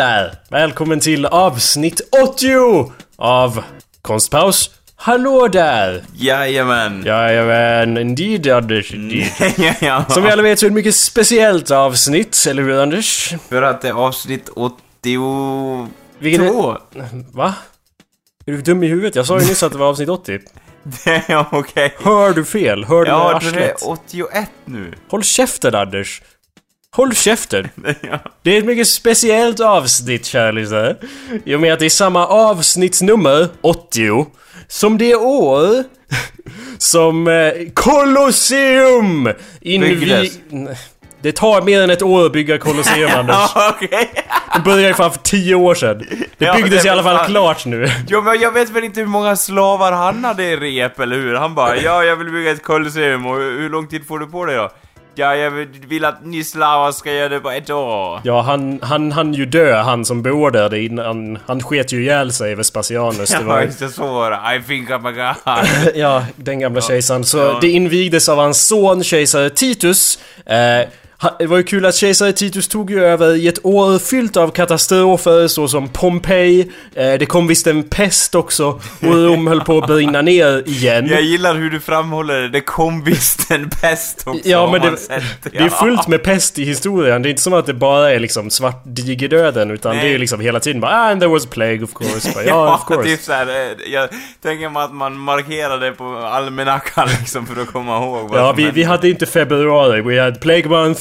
Där! Välkommen till avsnitt 80 av Konstpaus. Hallå där! Jajamän! Jajamän, indeed Anders, indeed. ja, ja. Som vi alla vet så är det ett mycket speciellt avsnitt, eller hur Anders? För att det är avsnitt 82... Vilket är... Va? Är du dum i huvudet? Jag sa ju nyss att det var avsnitt 80. Det är okej. Hör du fel? Hör du med Ja, det arslet? är 81 nu. Håll käften Anders! Håll käften! ja. Det är ett mycket speciellt avsnitt, kära lyssnare. I och med att det är samma avsnittsnummer, 80, som det år som eh, Colosseum Byggdes. invi... Det tar mer än ett år att bygga Colosseum, Anders. Ja. Det började ju fan för 10 år sedan. Det Ja, byggdes det i alla fall fan- klart nu. Jo, men jag vet väl inte hur många slavar han hade i rep, eller hur? Han bara, ja, jag vill bygga ett kolosseum, och hur lång tid får du på dig då? Ja, jag vill- att ni slavar ska göra det på ett år. Ja, han, han, han ju dö, han som bor där. Innan, han sket ju ihjäl sig, Vespasianus. Det Ja, var, just det, så. I think I'm a god. Ja, den gamla kejsaren. Så Ja. det invigdes av hans son, kejsare Titus. Eh, det var ju kul att kejsare Titus tog ju över i ett år fyllt av katastrofer såsom Pompeji. Eh, det kom visst en pest också och Rom höll på att brinna ner igen. Jag gillar hur du framhåller det, det kom visst en pest också Ja men det, sett. det är fullt med pest i historien. Det är inte som att det bara är liksom svart digerdöden utan Nej. det är liksom hela tiden bara ah, and there was plague of course. Bara, ja, of course. typ såhär, eh, jag tänker mig att man markerade på almanackan liksom för att komma ihåg vad Ja, vi, hände. vi hade inte februari. We had Plague Month,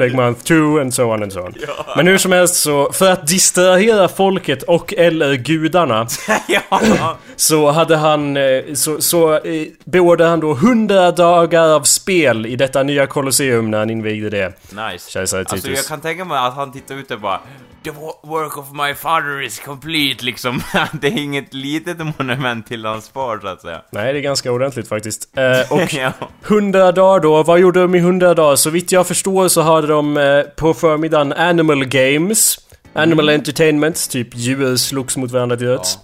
Plague Month 2 and so on and so on. Men hur som helst så, för att distrahera folket och eller gudarna ja, så hade han, eh, så, så eh, beordrade han då 100 dagar av spel i detta nya Colosseum när han invigde det. nice. Kejsare Alltså Titus. jag kan tänka mig att han tittar ut och bara The wo- work of my father is complete liksom. det är inget litet monument till hans far så att säga. Nej, det är ganska ordentligt faktiskt. Eh, och ja. 100 dagar då, vad gjorde de i 100 dagar? Så vitt jag förstår så de eh, på förmiddagen Animal Games. Animal Mm. Entertainment, typ djur slogs mot varandra till döds.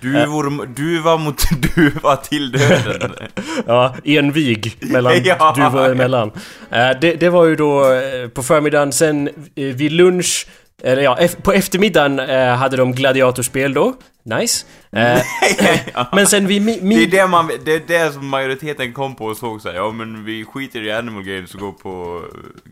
Du, var, du var mot du var till döden. Ja, envig mellan Ja. duvor emellan. Eh, det, det var ju då eh, på förmiddagen, sen eh, vid lunch, eller ja, på eftermiddagen hade de gladiatorspel då. Nice. Eh, men sen vid mi- Det är mi- det, man, det är det som majoriteten kom på och såg såhär, ja men vi skiter i Animal Games och går på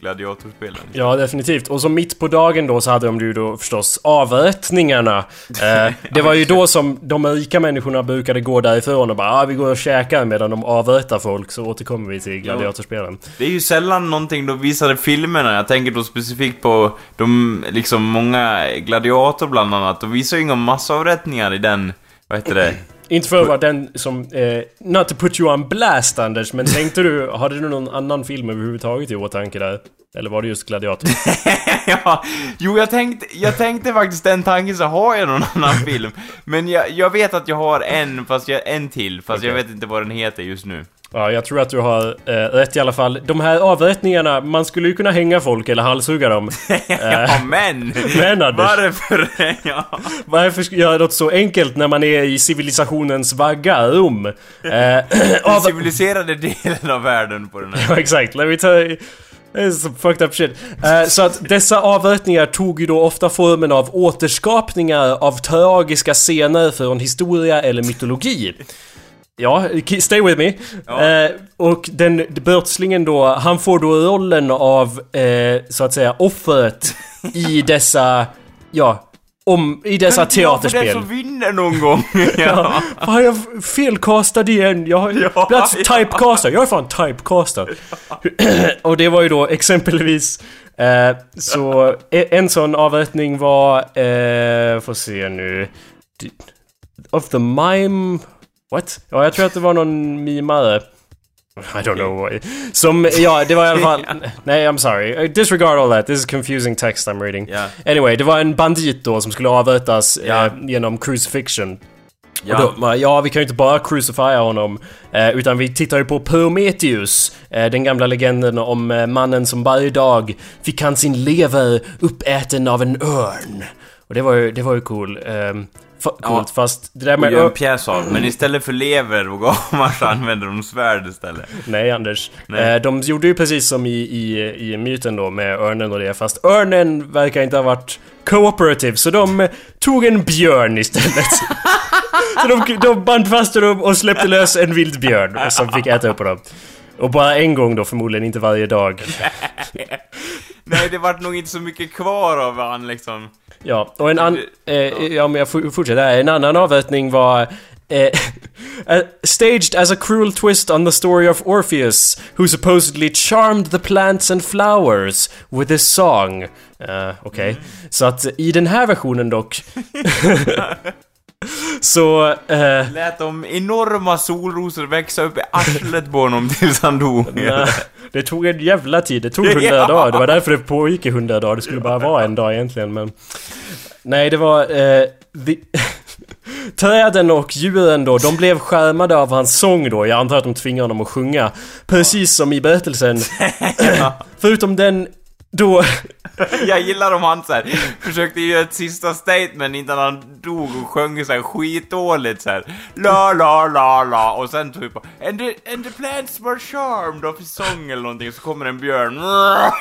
gladiatorspelen. Ja, definitivt. Och så mitt på dagen då så hade de ju då förstås avrättningarna. Eh, det var ju då som de rika människorna brukade gå därifrån och bara ah, vi går och käkar medan de avrättar folk så återkommer vi till gladiatorspelen. Det är ju sällan någonting de visar i filmerna, jag tänker då specifikt på de, liksom många gladiator bland annat, de visar ju inga massavrättningar i den, vad heter det? Inte för att vara den som... Eh, not to put you on blast Anders, men tänkte du... Hade du någon annan film överhuvudtaget i åtanke där? Eller var det just Gladiator? ja, jo jag tänkte, jag tänkte faktiskt den tanken så har jag någon annan film. Men jag, jag vet att jag har en, fast jag, en till, fast jag Okej. vet inte vad den heter just nu. Ja, jag tror att du har eh, rätt i alla fall. De här avrättningarna, man skulle ju kunna hänga folk eller halshugga dem. ja, men! men, Anders. Varför? ja. Varför göra något så enkelt när man är i civilisationens vagga, Rom? Eh, Den civiliserade delen av världen på den här. Ja, exakt. Let me tell you. Det är så fucked up shit. Eh, så att dessa avrättningar tog ju då ofta formen av återskapningar av tragiska scener från historia eller mytologi. Ja, stay with me. Ja. Eh, och den brottslingen då, han får då rollen av, eh, så att säga, offret i dessa, ja, om, i dessa Kan inte jag få teaterspel. den som vinner någon gång? Ja. ja. Fan, jag är felcastad igen. Jag har Ja, plats ja. typecastad. Jag är fan typecastad. Och det var ju då exempelvis eh, så e- en sån avrättning var, eh, får se nu. Of the mime... What? Ja, jag tror att det var någon mimare. I don't know why. Som, ja, det var i alla fall... Nej, I'm sorry. Disregard all that. This is confusing text I'm reading. Ja. Anyway, det var en bandit då som skulle avrättas Ja. eh, genom crucifixion. Ja. Och då, ja, vi kan ju inte bara crucifia honom. Eh, utan vi tittar ju på Prometheus. Eh, den gamla legenden om eh, mannen som varje dag fick han sin lever uppäten av en örn. Och det var ju, det var ju cool. Coolt, fast det där Och med... gör en pjäs av. Men istället för lever och gammar så använder de svärd istället. Nej, Anders. Nej. Eh, de gjorde ju precis som i, i, i myten då med örnen och det, fast örnen verkar inte ha varit cooperative, så de tog en björn istället. så de, de band fast dem och släppte lös en vild björn som fick äta upp dem. Och bara en gång då, förmodligen inte varje dag. Nej, det vart nog inte så mycket kvar av han liksom. Ja, och en annan... Eh, ja, men jag fortsätter. En annan avrättning var... Eh, uh, staged as a cruel twist on the story of Orpheus, who supposedly charmed the plants and flowers with his song. Uh, Okej. Så att eh, i den här versionen dock... så... eh, Lät de enorma solrosor växa upp i arslet på honom tills han dog. Nej, det tog en jävla tid. Det tog hundra Ja. dagar. Det var därför det pågick i hundra dagar. Det skulle bara vara en dag egentligen, men... Nej, det var... Eh, the... Träden och djuren då, de blev skärmade av hans sång då. Jag antar att de tvingade honom att sjunga. Precis som i berättelsen. Förutom den då... Jag gillar om han så här, försökte göra ett sista statement innan han dog och sjöng så här skitdåligt så här. La la la la och sen typ and the, and the plants were charmed of his song eller någonting så kommer en björn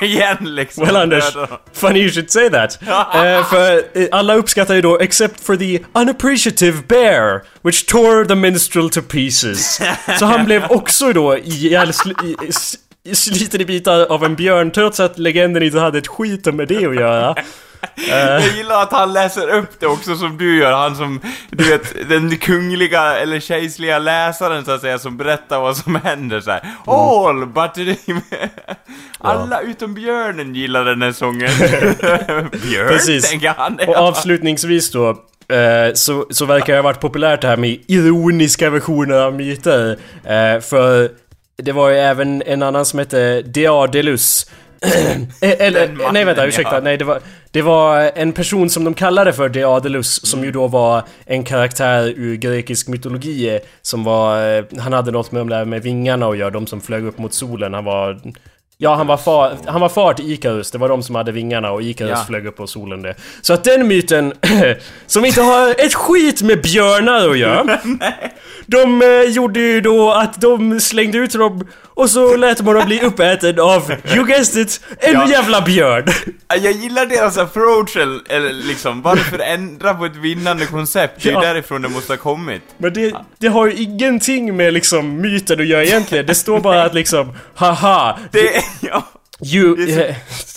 igen liksom. Well Anders, funny you should say that. Eh, för eh, alla uppskattar ju då, except for the unappreciative bear, which tore the minstrel to pieces. Så han blev också då ihjälsl- sliten i bitar av en björn, trots att legenden inte hade ett skit med det att göra. Jag gillar att han läser upp det också som du gör, han som, du vet, den kungliga eller kejserliga läsaren så att säga som berättar vad som händer så här. All but the... Alla utom björnen gillar den här sången. Björn, Precis. tänker han. Och avslutningsvis då, eh, så, så verkar det ha varit populärt det här med ironiska versioner av myter. Eh, för det var ju även en annan som hette Deadelus. Eh, Eller, nej vänta, ursäkta. Nej, det var, det var en person som de kallade för Deadelus, som ju då var en karaktär ur grekisk mytologi. eh, Som var, eh, han hade något med de där med vingarna att göra, de som flög upp mot solen. Han var Ja, han var, far, han var far till Ikarus. Det var de som hade vingarna och Ikarus Ja. flög upp på solen det. Så att den myten, som inte har ett skit med björnar att göra. de eh, gjorde ju då att de slängde ut dem och så lät man dem bli uppäten av, you guessed it, en Ja. jävla björn. Jag gillar deras approach, eller eller liksom, varför ändra på ett vinnande koncept? Det är ju Ja. därifrån det måste ha kommit. Men det, det har ju ingenting med liksom myten att göra egentligen. Det står bara att liksom, haha, Det, ja. you... Det är så- eh,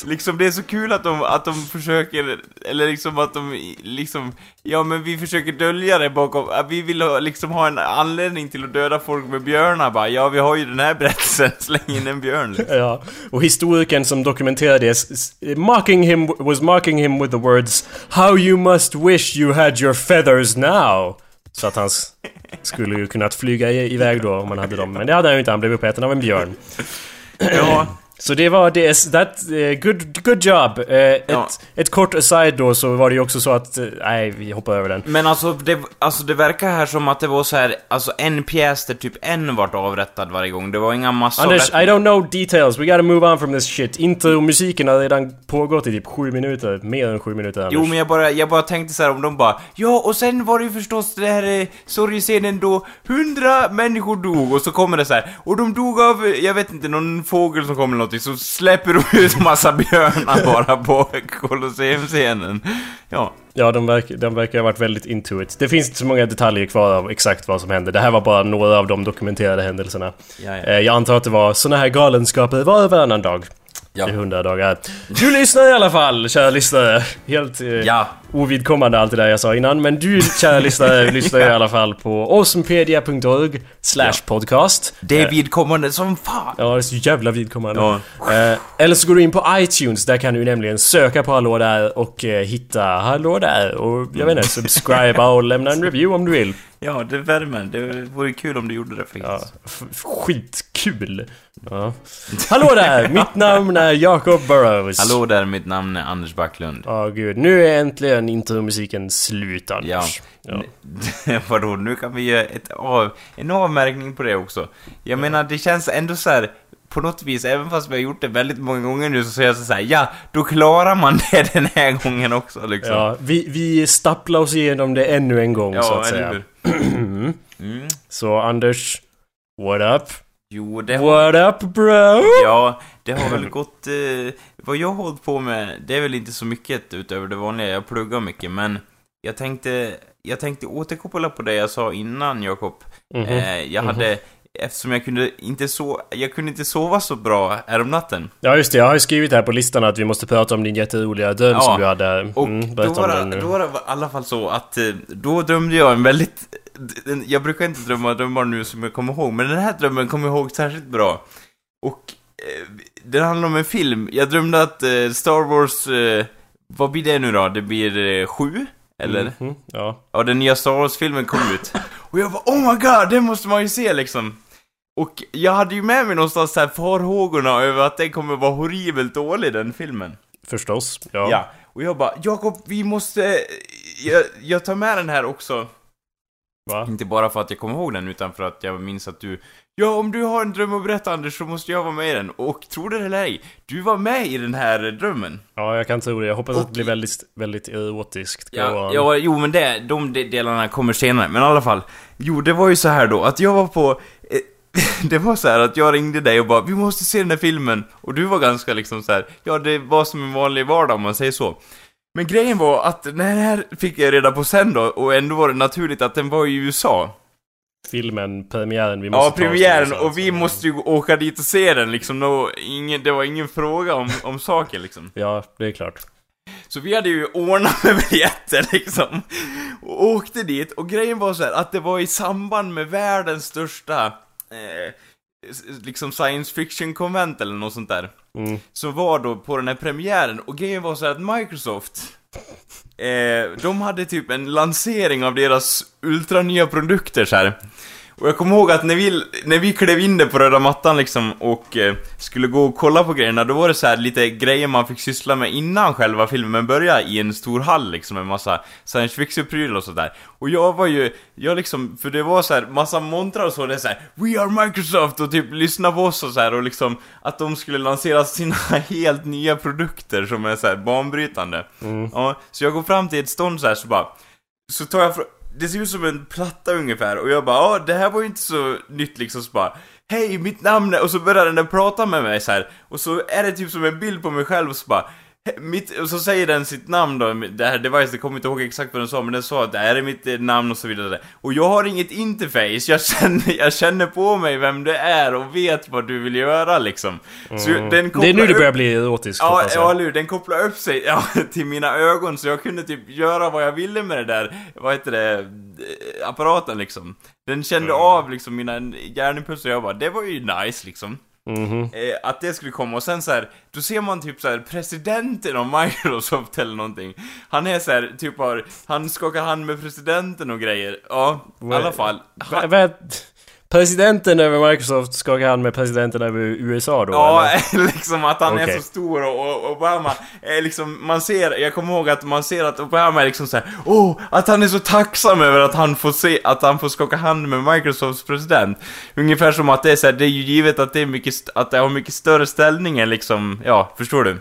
Liksom det är så kul att de, att de försöker, eller liksom att de liksom, ja men vi försöker dölja det bakom, att vi vill ha, liksom ha en anledning till att döda folk med björnar bara, ja vi har ju den här berättelsen, släng in en björn liksom. Ja, och historikern som dokumenterade det marking him, was marking him with the words How you must wish you had your feathers now. Så att han skulle ju kunnat flyga i- iväg då om han hade dem. Men det hade han ju inte, han blev uppäten av en björn. Ja, Så det var det, that, eh, good, good job. Ett, Ja. ett kort aside då så var det ju också så att, eh, nej vi hoppar över den. men alltså det, alltså det verkar här som att det var så här, alltså en pjäs där typ en vart avrättad varje gång, det var inga massor Anders, I don't know details, we gotta move on from this shit. Intro-musiken har redan pågått i typ sju minuter, mer än sju minuter Anders. Jo, men jag bara, jag bara tänkte så här om de bara Ja, och sen var det ju förstås det här eh, sorgescenen då hundra människor dog och så kommer det så här Och de dog av, jag vet inte, någon fågel som kom eller någonting Så släpper de ut massa björnar bara på Colosseum-scenen Ja, Ja, de, verk, de verkar ha varit väldigt into it. Det finns inte så många detaljer kvar av exakt vad som hände. Det här var bara några av de dokumenterade händelserna. Ja, ja. Eh, Jag antar att det var såna här galenskaper var och varannan dag. Ja. I hundra dagar. Du lyssnar i alla fall, kära lyssnare. Helt eh, ja, ovidkommande allt det där jag sa innan. Men du, kära lyssnare, lyssnar i alla fall på awesomepedia.org slash podcast. det är vidkommande som fan! Ja, det är så jävla vidkommande. Ja. Eh, eller så går du in på iTunes, där kan du nämligen söka på Hallå där och eh, hitta Hallå där och jag vet inte, subscriba och lämna en review om du vill. Ja, det värmer. Det vore kul om du gjorde det faktiskt. Ja, skitkul! Ja. Hallå där! Mitt namn är Jacob Burrows. Hallå där, mitt namn är Anders Backlund. Ja, gud. Nu är äntligen intromusiken slut, Anders. Ja. Vadå, nu kan vi göra ett av, en avmärkning på det också. Jag menar, det känns ändå så här på något vis, även fast vi har gjort det väldigt många gånger nu, så säger jag så här, ja, då klarar man det den här gången också liksom. Ja, vi, vi stapplar oss igenom det ännu en gång så att säga. hur? Mm. Så Anders, what up? Jo, det har, What up bro? ja, det har väl gått... Eh, vad jag har hållit på med, det är väl inte så mycket utöver det vanliga. Jag pluggar mycket, men jag tänkte, jag tänkte återkoppla på det jag sa innan, Jakob. Mhm. Eh, jag hade, eftersom jag kunde inte so jag kunde inte sova så bra häromnatten. Ja just det, jag har ju skrivit här på listan att vi måste prata om din jätteroliga dröm Ja, som du hade. Och Mm, då, berätta var det, då var det i alla fall så att eh, då drömde jag en väldigt... Jag brukar inte drömma drömmar nu som jag kommer ihåg, men den här drömmen kommer jag ihåg särskilt bra. Och den handlar om en film. Jag drömde att eh, Star Wars... Eh, vad blir det nu då? Det blir eh, sju? Eller? Mhm, ja. Ja, den nya Star Wars-filmen kom ut. Och jag bara oh my god, det måste man ju se liksom. Och jag hade ju med mig någonstans så här farhågorna över att den kommer vara horribelt dålig, den filmen. Förstås. Ja. Ja, och jag bara, Jakob, vi måste... Jag, jag tar med den här också. Va? Inte bara för att jag kommer ihåg den, utan för att jag minns att du... Ja, om du har en dröm att berätta Anders, så måste jag vara med i den. Och tro det eller ej, du var med i den här drömmen. ja, jag kan tro det. Jag hoppas att Och- det blir väldigt, väldigt erotiskt. Ja, ja, jo men det, de de delarna kommer senare, men i alla fall. Jo, det var ju så här då, att jag var på... Eh, det var så här att jag ringde dig och bara 'Vi måste se den här filmen' Och du var ganska liksom så här, ja det var som en vanlig vardag om man säger så. Men grejen var att den här fick jag reda på sen då, och ändå var det naturligt att den var i USA. Filmen, premiären, vi måste Ja, premiären, och vi så- måste ju åka dit och se den liksom, no, ingen, det var ingen fråga om, om saken liksom. Ja, det är klart. Så vi hade ju ordnat med biljetter liksom. Och åkte dit, och grejen var så här att det var i samband med världens största, eh, liksom science fiction-konvent eller något sånt där. Mm. Som var då på den här premiären, och grejen var så här att Microsoft, eh, de hade typ en lansering av deras ultranya produkter så här. Och jag kommer ihåg att när vi, när vi klev in där på röda mattan liksom och eh, skulle gå och kolla på grejerna, då var det så här lite grejer man fick syssla med innan själva filmen började i en stor hall liksom med massa science fiction-prylar och sådär. Och jag var ju, jag liksom, för det var så här massa montrar och så, det är så här, We are Microsoft och typ lyssna på oss och så här och liksom att de skulle lansera sina helt nya produkter som är så här banbrytande. Ja, så jag går fram till ett stånd så här så bara, så tar jag det ser ut som en platta ungefär och jag bara ja det här var ju inte så nytt liksom. Så bara Hej mitt namn är... och så börjar den prata med mig så här. Och så är det typ som en bild på mig själv och så bara mitt, och så säger den sitt namn då, det här device, jag kommer inte ihåg exakt vad den sa, men den sa att det här är mitt eh, namn och så vidare. Och jag har inget interface, jag känner, jag känner på mig vem det är och vet vad du vill göra liksom. Så den Det är nu det upp- börjar bli erotiskt Ja, ja, hur? Den kopplar upp sig ja, till mina ögon så jag kunde typ göra vad jag ville med det där, vad heter det, eh, apparaten liksom. Den kände av liksom mina hjärnimpulser och jag bara, det var ju nice liksom. Mhm. Eh, att det skulle komma och sen så här, då ser man typ så här presidenten av Microsoft eller någonting. Han är så här, typ har, han skakar hand med presidenten och grejer. Ja, i alla fall. Han, Presidenten över Microsoft skakar hand med presidenten över USA då Ja, eller? liksom att han är Okej. så stor och, och Obama är liksom, man ser, jag kommer ihåg att man ser att Obama är liksom så här, åh, att han är så tacksam över att han får se, att han får skaka hand med Microsofts president. Ungefär som att det är så här, det är ju givet att det är mycket, att det har mycket större ställning än liksom, ja, förstår du?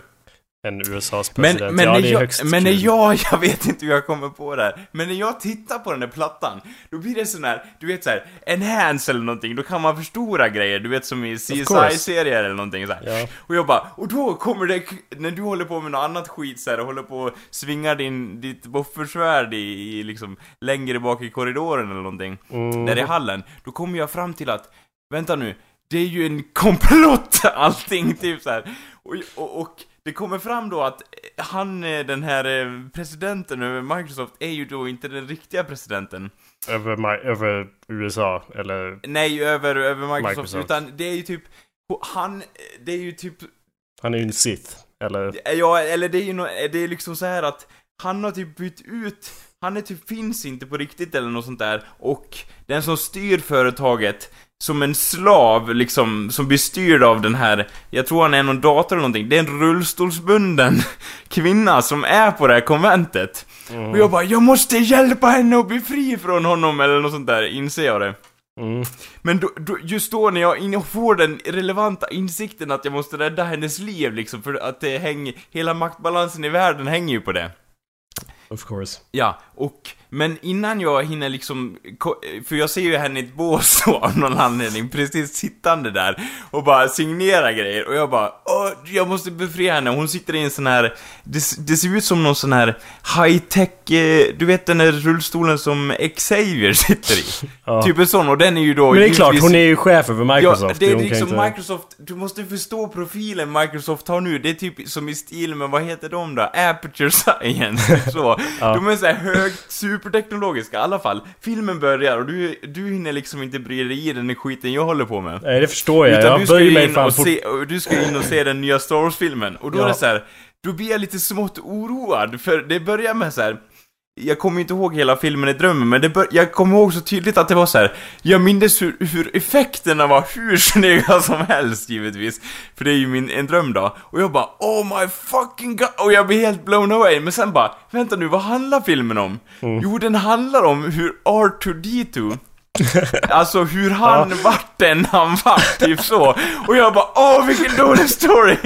En USAs Men, president. men, ja, när jag, men när jag, jag vet inte hur jag kommer på det här, men när jag tittar på den där plattan, då blir det sån här, du vet så här, enhance eller någonting, då kan man förstora grejer, du vet som i. CSI-serier eller någonting så. Ja. Och jag bara, och då kommer det, när du håller på med något annat skit så här, och håller på och svingar din, ditt buffersvärd i, i liksom, längre bak i korridoren eller någonting, Mm. där i hallen, då kommer jag fram till att, vänta nu, det är ju en komplott allting, typ så här. Och, och, och det kommer fram då att han, eh, den här eh, presidenten över Microsoft, är ju då inte den riktiga presidenten. Över, Mi- över USA, eller... Nej, över, över Microsoft, Microsoft. utan det är ju typ, han, det är ju typ Han är ju en Sith, eller... Ja, eller det är ju no, det är liksom så här att han har typ bytt ut, han är typ finns inte på riktigt eller något sånt där och den som styr företaget som en slav liksom, som blir styrd av den här, jag tror han är någon dator eller någonting, det är en rullstolsbunden kvinna som är på det här konventet. Och jag bara, jag måste hjälpa henne att bli fri från honom eller något sånt där, inser jag det. Men då, då, just då när jag får den relevanta insikten att jag måste rädda hennes liv liksom, för att det hänger, hela maktbalansen i världen hänger ju på det. Of course. Ja, och, men innan jag hinner liksom, för jag ser ju henne i ett bås då, av någon anledning, precis sittande där och bara signera grejer och jag bara, åh, jag måste befria henne, hon sitter i en sån här, det, det ser ut som någon sån här high-tech, eh, du vet den där rullstolen som Xavier sitter i? Ja. Typ en sån, och den är ju då Men det är klart, hon är ju chef över Microsoft. Ja, det är liksom inte- Microsoft, du måste förstå profilen Microsoft har nu, det är typ som i stil med, vad heter de då? Aperture Science, så. De är såhär högt, superteknologiska, i alla fall. Filmen börjar och du, du hinner liksom inte bry dig i den skiten jag håller på med. Nej, det förstår jag. Utan jag du ska böjer mig in fan och se, och du ska in och se den nya Star Wars-filmen, och då Ja. är det så här. då blir jag lite smått oroad, för det börjar med så här. Jag kommer inte ihåg hela filmen i drömmen, men det bör, jag kommer ihåg så tydligt att det var så här. Jag minns hur, hur effekterna var hur snygga som helst, givetvis. För det är ju min, en dröm då. Och jag bara, oh my fucking god! Och jag blir helt blown away. Men sen bara, vänta nu, vad handlar filmen om? Jo, den handlar om hur R2D2 Alltså hur han vart den han vart, typ så. Och jag bara, åh vilken dålig story!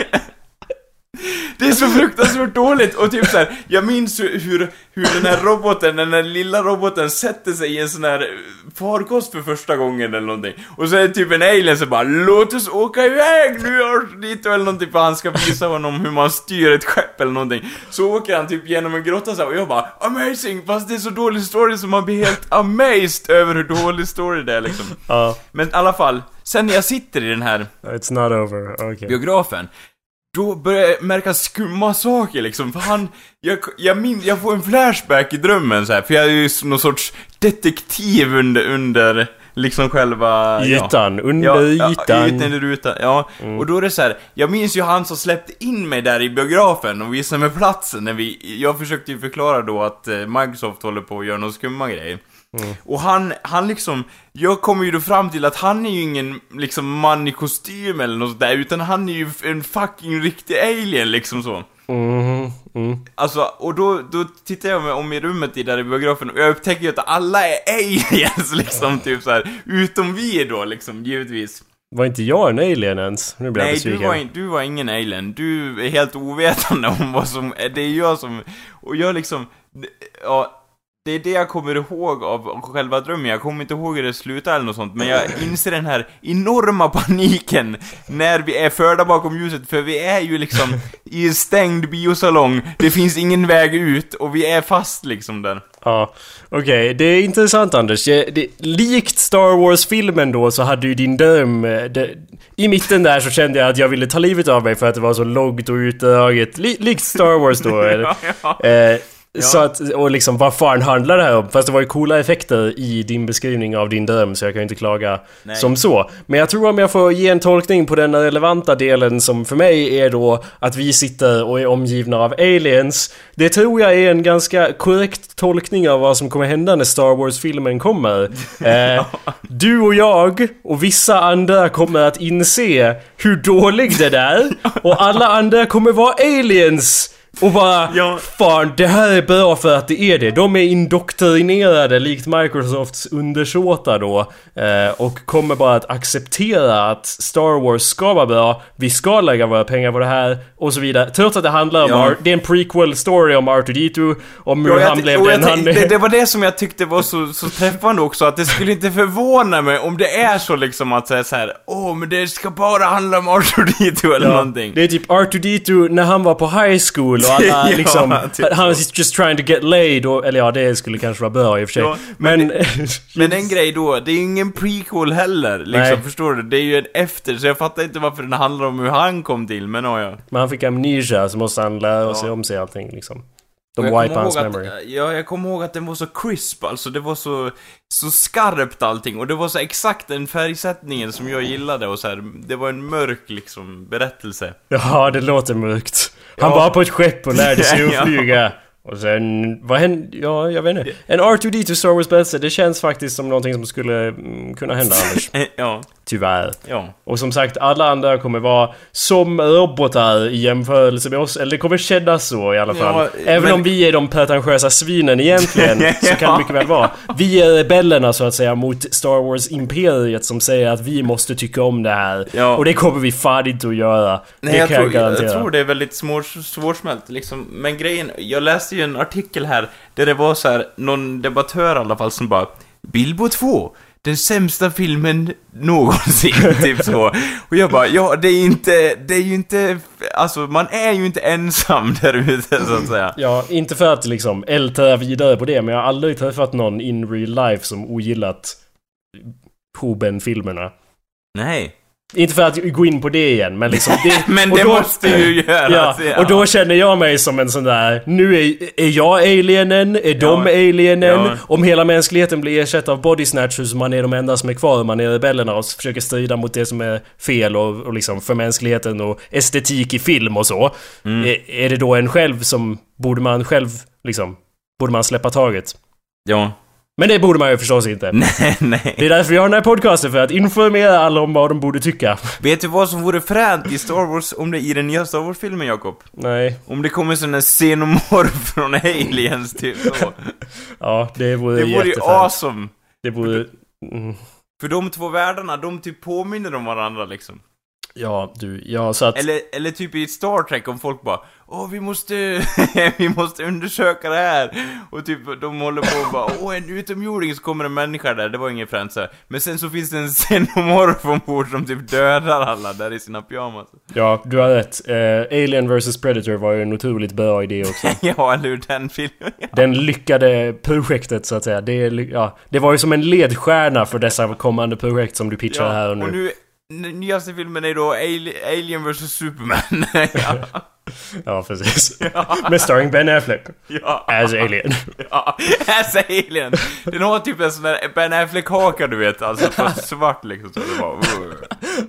Det är så fruktansvärt dåligt och typ så här, jag minns hur, hur, den här roboten, den här lilla roboten sätter sig i en sån här farkost för första gången eller någonting. Och så är det typ en alien som bara 'Låt oss åka iväg nu dit' eller någonting för han ska visa honom hur man styr ett skepp eller någonting. Så åker han typ genom en grotta så här, och jag bara 'Amazing' fast det är så dålig story så man blir helt amazed över hur dålig story det är liksom. Ja, Men i alla fall, sen när jag sitter i den här it's not over. Okej. biografen då börjar jag märka skumma saker liksom, för han, jag, jag, min, jag får en flashback i drömmen så här, för jag är ju någon sorts detektiv under, under liksom själva... ja. Ytan, under Ja, ytan. ja, ytan rutan, ja. Och då är det så här, jag minns ju han som släppte in mig där i biografen och visade mig platsen när vi, jag försökte ju förklara då att eh, Microsoft håller på att göra någon skumma grej. Och han, han liksom, jag kommer ju då fram till att han är ju ingen liksom man i kostym eller något där, utan han är ju en fucking riktig alien liksom så. Mhm, mm. Alltså, och då, då tittar jag mig om i rummet i där i biografen och jag upptäcker ju att alla är aliens liksom, typ så här utom vi då liksom, givetvis. Var inte jag en alien ens? Nu blir jag Nej, du besviken. var, in, du var ingen alien. Du är helt ovetande om vad som... Det är jag som... Och jag liksom... Ja, det är det jag kommer ihåg av själva drömmen. Jag kommer inte ihåg hur det slutade eller något sånt. Men jag inser den här enorma paniken när vi är förda bakom ljuset. För vi är ju liksom i en stängd biosalong. Det finns ingen väg ut och vi är fast liksom där. Ja, okej. Det är intressant Anders. Jag- Det, likt Star Wars-filmen då så hade ju din dröm... eh, Det, I mitten där så kände jag att jag ville ta livet av mig för att det var så långt och utdraget. Li, likt Star Wars då. eller? Ja, Eh, Så att, och liksom vad fan handlar det här om? Fast det var ju coola effekter i din beskrivning av din dröm så jag kan ju inte klaga Nej. som så. Men jag tror om jag får ge en tolkning på den relevanta delen som för mig är då att vi sitter och är omgivna av aliens. Det tror jag är en ganska korrekt tolkning av vad som kommer hända när Star Wars-filmen kommer. Eh, du och jag och vissa andra kommer att inse hur dålig den är och alla andra kommer vara aliens. Och bara, Ja. fan det här är bra för att det är det. De är indoktrinerade likt Microsofts undersåtar då. Eh, och kommer bara att acceptera att Star Wars ska vara bra. Vi ska lägga våra pengar på det här och så vidare. Trots att det handlar om, Ja. Det är en prequel story om R2D2. Om hur Ja, han blev den han... det, det var det som jag tyckte var så, så träffande också, att det skulle inte förvåna mig om det är så liksom att säga så här, åh men det ska bara handla om R2D2 eller någonting. Det är typ R2D2 när han var på high school och alla Ja, liksom... typ han was just trying to get laid och, Eller ja, det skulle kanske vara bra i och för sig. Ja, men... Men en grej då, det är ju ingen prequel heller, liksom, Nej. förstår du? Det är ju en efter, så jag fattar inte varför den handlar om hur han kom till, men oh, ja. Men han fick amnesia så måste han lära Ja. sig om sig allting liksom. De wipe hans memory. Att, ja, jag kommer ihåg att den var så crisp, alltså det var så, så skarpt allting, och det var så exakt den färgsättningen som jag gillade och så här, det var en mörk liksom berättelse. Ja, det låter mörkt. Han Ja. var på ett skepp och lärde sig att flyga. Och sen, vad hände? Ja, jag vet inte. En R2D2 Star Wars Battle det känns faktiskt som någonting som skulle mm, kunna hända Anders. ja, Tyvärr. ja. Och som sagt, alla andra kommer vara som robotar i jämförelse med oss. Eller det kommer kännas så i alla fall. Ja, Även men- om vi är de pretentiösa svinen egentligen, så kan det mycket väl vara. Vi är rebellerna så att säga mot Star Wars-imperiet som säger att vi måste tycka om det här. Ja. Och det kommer vi fan inte att göra. Nej, det jag kan tror, jag jag, garantera. tror det är väldigt svår, svårsmält liksom. Men grejen, jag läste ju en artikel här där det var så här, någon debattör i alla fall som bara Bilbo 2, den sämsta filmen någonsin, typ så. Och jag bara, ja det är inte, det är ju inte, alltså man är ju inte ensam där ute så att säga. Ja, inte för att liksom älta vidare på det, men jag har aldrig träffat någon in real life som ogillat Hoben-filmerna. Nej. Inte för att gå in på det igen, men liksom... Det, Men det då- måste ju göras. Ja, och då känner jag mig som en sån där... Nu är, är jag alienen, är de Ja. alienen? Ja. Om hela mänskligheten blir ersatt av body snatchers man är de enda som är kvar, man är rebellerna och försöker strida mot det som är fel och, och liksom för mänskligheten och estetik i film och så. Mm. Är, är det då en själv som... Borde man själv liksom... Borde man släppa taget? Ja. Men det borde man ju förstås inte. Nej, nej. Det är därför vi har den här podcasten, för att informera alla om vad de borde tycka. Vet du vad som vore fränt i Star Wars, om det i den nya Star Wars-filmen, Jakob? Nej. Om det kommer sån där xenomorf från aliens, typ så. Ja, det vore Det vore ju awesome. Det vore... Mm. För de två världarna, de typ påminner om varandra liksom. Ja, du. Ja, så att... Eller, eller typ i Star Trek om folk bara Åh, vi måste, vi måste undersöka det här. Och typ, de håller på och bara Åh, en utomjording, så kommer en människa där, det var ingen här. Men sen så finns det en xenomorf ombord som typ dödar alla där i sina pyjamas. Ja, du har rätt. Eh, Alien vs Predator var ju en otroligt bra idé också. ja, eller hur, den filmen. Den lyckade projektet så att säga. Det, ja, det var ju som en ledstjärna för dessa kommande projekt som du pitchar här och nu. och nu, nyaste filmen är då Ali- Alien vs Superman. ja. Ja, precis. Med starring Ben Affleck ja. as Alien. Ja, as alien. Den har typ en sån där Ben Affleck-haka du vet, alltså på svart liksom så det bara... uh.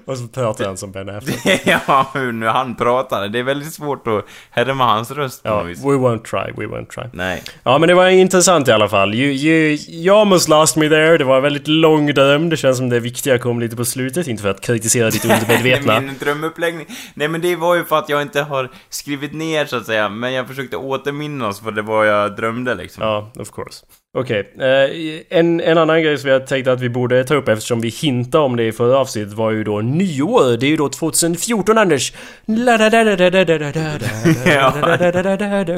och så pratar han som Ben Affleck. ja, hur nu han pratar. Det är väldigt svårt att härma hans röst på Ja, något vis. we won't try, we won't try. Nej. Ja men det var intressant i alla fall. You, you, you almost lost me there. Det var väldigt lång dröm. Det känns som det viktiga kom lite på slutet. Inte för att kritisera ditt undermedvetna. Min drömuppläggning. Nej men det var ju för att jag inte har skrivit ner så att säga, men jag försökte återminnas för det var jag drömde liksom. Ja, of course. Okej, okay. en, en annan grej som jag tänkte att vi borde ta upp eftersom vi hintade om det i förra avsnittet var ju då nyår. Det är ju då 2014 Anders!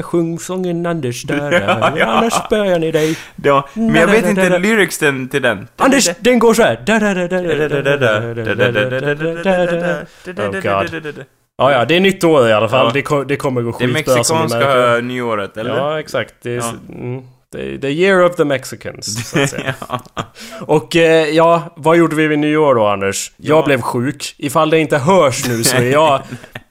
Sjung sången Anders, annars spöar jag ner dig. Ja, men jag vet inte lyricsen till den. Anders, den går så här. Oh god. Ja, ja, det är nytt år i alla fall. Ja. Det, ko- det kommer gå Det skitbra märker. mexikanska nyåret, eller? Ja, exakt. Det är, Ja. mm, det the year of the Mexicans, så att säga. Ja. Och eh, ja, vad gjorde vi vid nyår då, Anders? Jag Ja. blev sjuk. Ifall det inte hörs nu så är jag...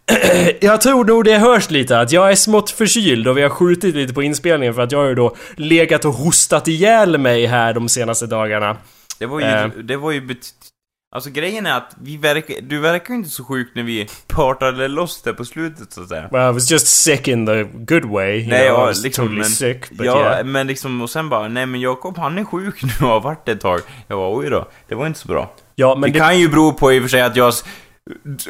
jag tror nog det hörs lite att jag är smått förkyld och vi har skjutit lite på inspelningen för att jag har ju då legat och hostat ihjäl mig här de senaste dagarna. Det var ju, Eh. det var ju Alltså grejen är att vi verkar, du verkar ju inte så sjuk när vi partade loss det på slutet så att säga. Well, I was just sick in the good way. You Nej, know, I ja, was liksom, totally men- sick, but ja, yeah. men liksom, och sen bara, nej men Jakob han är sjuk nu och har varit det ett tag. Jag bara, oj då, det var inte så bra. Ja, men det, det, kan ju bero på i och för sig att jag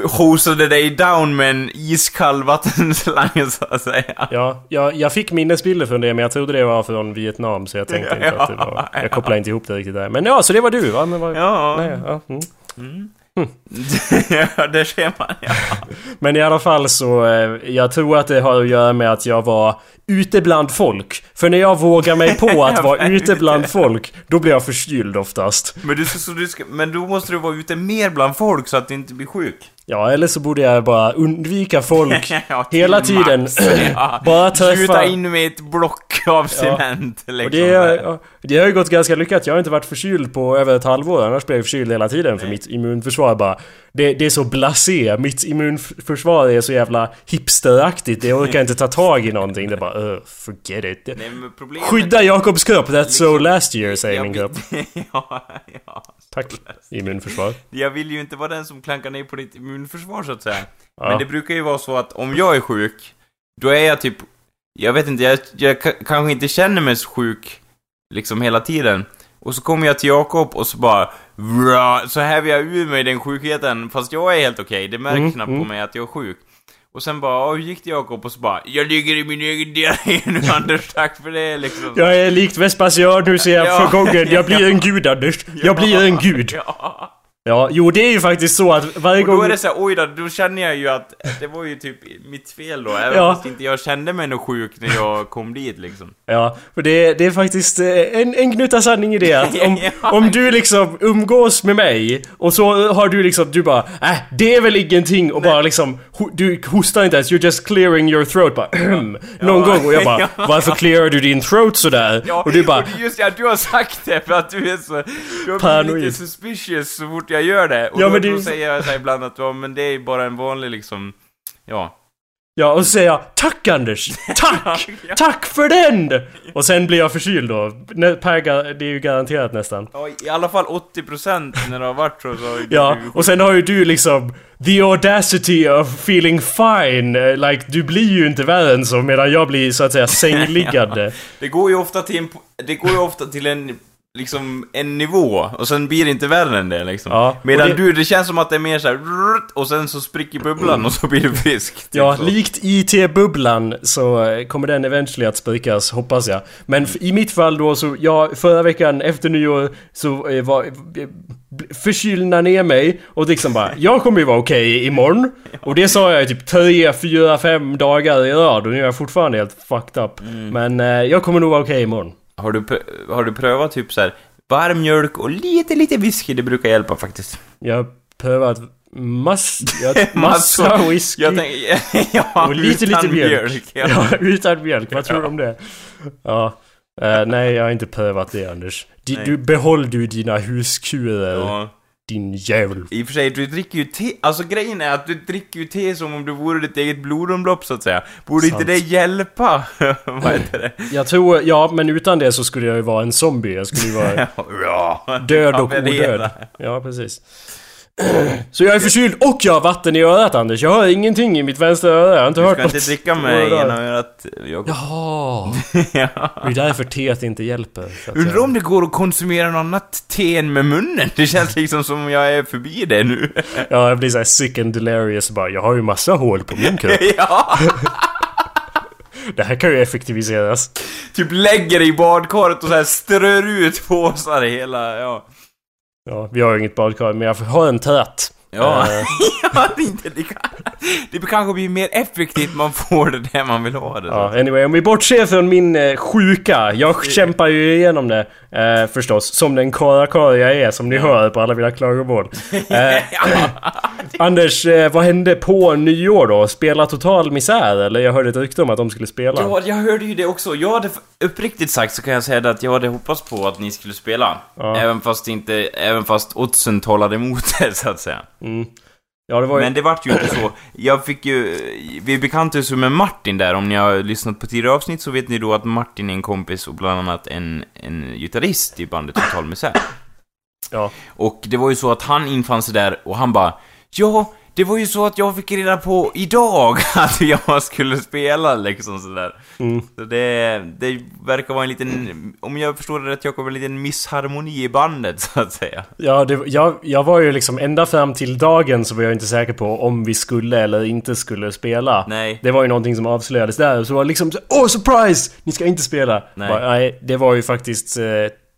hostade dig down med en iskall vattenslange så att säga. Ja, jag, jag fick minnesbilder från det men jag trodde det var från Vietnam så jag tänkte inte att det var... Ja, Jag kopplade inte ihop det riktigt där. Men ja, så det var du va? Men vad, Ja, nej, ja, mm. ja det ser man ja. Men i alla fall så, eh, jag tror att det har att göra med att jag var ute bland folk. För när jag vågar mig på att vara ute bland folk, då blir jag förkyld oftast. Men, du, så du ska, men då måste du vara ute mer bland folk så att du inte blir sjuk. Ja, eller så borde jag bara undvika folk Ja, hela tiden. max. Ja. bara träffa... Skjuta in med ett block av cement liksom. Och det, är, det har ju gått ganska lyckat. Jag har inte varit förkyld på över ett halvår. Annars blir jag förkyld hela tiden för mitt immunförsvar bara... Det, det är så blasé. Mitt immunförsvar är så jävla hipsteraktigt. Det orkar inte ta tag i någonting. Det är bara uh, forget it. Nej. Skydda Jakobs kropp. That's so last year, säger min kropp. ja, ja. Tack. Immunförsvar. Jag vill ju inte vara den som klankar ner på ditt immunförsvar så att säga. Ja. Men det brukar ju vara så att om jag är sjuk, då är jag typ jag vet inte, jag, jag ka- kanske inte känner mig så sjuk liksom hela tiden. Och så kommer jag till Jakob och så bara Vra, så häver jag ur mig den sjukheten, fast jag är helt okej, det märks Mm, knappt mm. på mig att jag är sjuk. Och sen bara, "Ja, hur gick det Jakob? Och så bara, jag ligger i min egen diarré nu Anders, tack för det liksom. Jag är likt Vespasian, nu ser jag Ja. för gången. Jag blir en gud Anders. Jag blir en gud. Ja. Ja, jo det är ju faktiskt så att varje Och då gång... är det så här, oj då, då känner jag ju att det var ju typ mitt fel då, även Ja. fast inte jag kände mig nog sjuk när jag kom dit liksom. Ja, för det, det är faktiskt eh, en, en gnutta sanning i det att om, Ja. om du liksom umgås med mig och så har du liksom, du bara äh, det är väl ingenting och bara liksom, du hostar inte ens, you're just clearing your throat bara Någon Ja. gång och jag bara, Ja. varför clearar du din throat sådär? Ja, och du bara, är just att du har sagt det för att du är så... Du har Paranoid. blivit lite suspicious så fort jag gör det. Och Ja, då, men det då säger jag så ibland att ja, men det är bara en vanlig liksom... Ja. Ja och så säger jag tack Anders, tack! Ja. Tack för den! Och sen blir jag förkyld då. Per, det är ju garanterat nästan. ja I alla fall 80% när det har varit så, så Ja, och sen har ju du liksom The audacity of feeling fine, like du blir ju inte värre än så medan jag blir så att säga sängliggande. Det går ju ofta till en... Det går ju ofta till en... Liksom en nivå, och sen blir det inte värre än det liksom. Ja, Medan det- du, det känns som att det är mer så här, och sen så spricker bubblan och så blir du frisk. typ Ja, så. likt IT-bubblan så kommer den eventually att sprikas, hoppas jag. Men i mitt fall då så, ja, förra veckan efter nyår så eh, var... eh, Förkylna ner mig och liksom bara, jag kommer ju vara okej imorgon. Och det sa jag i typ 3, 4, 5 dagar i rad och nu är jag fortfarande helt fucked up. Men eh, jag kommer nog vara okej imorgon. Har du, har du prövat typ så här varm mjölk och lite, lite whisky? Det brukar hjälpa faktiskt. Jag har prövat mass, jag, massa whisky. Jag tänker, ja, och lite, utan lite mjölk. ja. Ja, utan mjölk. Vad tror du om det? Ja. Eh, nej, jag har inte prövat det Anders. Nej. du, behåll du dina huskurer, Ja. Din jävel. I och för sig, du dricker ju te, alltså grejen är att du dricker ju te som om du vore ditt eget blodomlopp så att säga. Borde Sant. inte det hjälpa? Vad heter det? Jag tror, ja men utan det så skulle jag ju vara en zombie. Jag skulle ju vara död och odöd. Ja, precis. Så jag är förkyld och jag har vatten i örat Anders. Jag hör ingenting i mitt vänstra öra. Jag har inte Du hört ska något. inte dricka med ena örat, Jakob. Jaha. Ja. Det är därför teet inte hjälper. Undrar säga. om det går att konsumera något annat te än med munnen? Det känns liksom som om jag är förbi det nu. Ja, jag blir såhär sick and delirious bara. Jag har ju massa hål på min kropp. ja! Det här kan ju effektiviseras. Typ lägger det i badkaret och så här strör ut påsar i hela, ja. Ja, vi har ju inget badkar, men jag har en tät. Ja, Eh, ja det, inte, det, kan, det kanske blir mer effektivt man får det där man vill ha det. Ja, anyway, om vi bortser från min eh, sjuka. Jag kämpar ju igenom det eh, förstås. Som den karakar jag är, som ni hör på alla mina klagomål. Eh, Anders, eh, vad hände på nyår då? Spela total misär? Eller jag hörde ett rykte om att de skulle spela. Ja, jag hörde ju det också. Jag hade, uppriktigt sagt så kan jag säga att jag hade hoppats på att ni skulle spela. Ja. Även fast inte, även fast oddsen talade emot det, så att säga. Ja, det var ju... Men det vart ju inte så. Jag fick ju... Vi bekantades ju med Martin där. Om ni har lyssnat på tidigare avsnitt så vet ni då att Martin är en kompis och bland annat en, en gitarrist i bandet Total Misär. Ja. Och det var ju så att han infann sig där och han bara Ja, det var ju så att jag fick reda på idag att jag skulle spela liksom sådär. Mm. Så det, det verkar vara en liten, om jag förstår det rätt Jakob, en liten missharmoni i bandet så att säga. Ja, det, jag, jag var ju liksom ända fram till dagen så var jag inte säker på om vi skulle eller inte skulle spela. Nej. Det var ju någonting som avslöjades där så var det liksom Åh, surprise! Ni ska inte spela! Nej. Bara, nej det var ju faktiskt eh,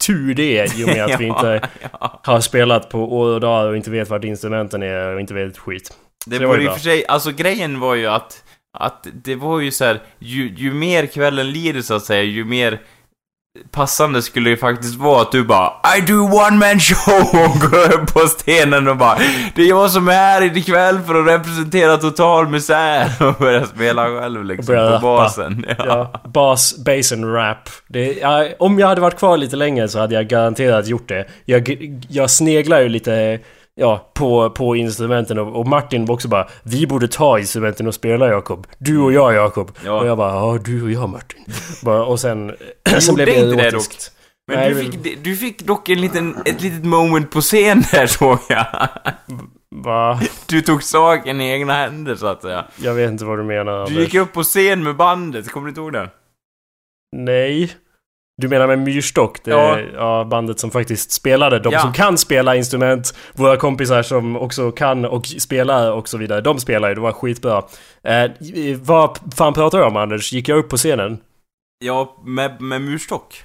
tur det i och med att vi inte ja. har spelat på år och dagar och inte vet vart instrumenten är och inte vet ett skit. Det Så det var ju bra. för sig, alltså grejen var ju att, att det var ju så här, ju, ju mer kvällen lider så att säga, ju mer passande skulle det faktiskt vara att du bara I do one man show och går upp på stenen och bara Det är jag som är här ikväll för att representera total misär och börja spela själv liksom på basen. Ja, bas, bass and rap. Det, ja, om jag hade varit kvar lite längre så hade jag garanterat gjort det. Jag, jag sneglar ju lite ja, på, på instrumenten och, och Martin var också bara Vi borde ta instrumenten och spela Jakob. Du och jag Jakob. Ja. Och jag bara ja, du och jag Martin. bara, och sen, sen blev det inte det erotiskt. Men Nej, du men- fick, du fick dock en liten, ett litet moment på scen där såg jag. Va? Du tog saken i egna händer så att säga. Jag vet inte vad du menar. Du gick upp på scen med bandet, kommer du inte ihåg det? Nej. Du menar med Myrstock? Det Ja. ja. bandet som faktiskt spelade. De Ja. som kan spela instrument, våra kompisar som också kan och spelar och så vidare. De spelar ju, det var skitbra. Eh, vad fan pratar du om Anders? Gick jag upp på scenen? Ja, med, med murstock.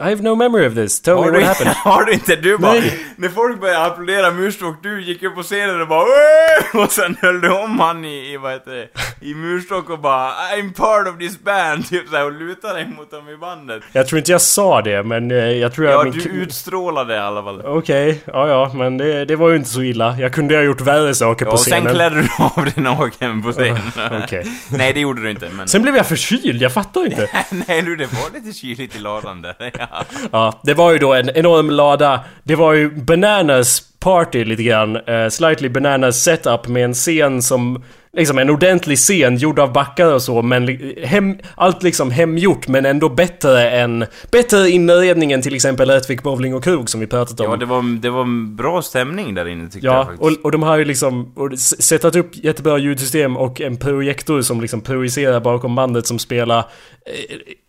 I have no memory of this. Tell me what happened. har du inte? Du bara... Nej. När folk började applådera murstock, du gick upp på scenen och bara "Åh!" Och sen höll du om han i, i vad heter det, i murstock och bara I'm part of this band, typ såhär och lutade dig mot dem i bandet. Jag tror inte jag sa det, men eh, jag tror Ja, jag... min du utstrålade i alla fall. Okej, ja ja, men det, det var ju inte så illa. Jag kunde ha gjort värre saker Ja, på och sen klädde du av dig naken på scenen. Okej. Nej, det gjorde du inte, men... Sen blev jag förkyld, jag fattar inte. Nej du, det var lite kyligt i ladan där. Ja. Ja, det var ju då en enorm lada. Det var ju Bananas party lite grann. Uh, slightly Bananas setup med en scen som... Liksom en ordentlig scen gjord av backar och så men hem, allt liksom hemgjort men ändå bättre än... Bättre inredning än till exempel Rättvik Bowling och Krog som vi pratat om. ja, det var, det var en bra stämning där inne tyckte jag Ja, faktiskt. och, och de har ju liksom och sättat upp jättebra ljudsystem och en projektor som liksom projicerar bakom bandet som spelar... Eh,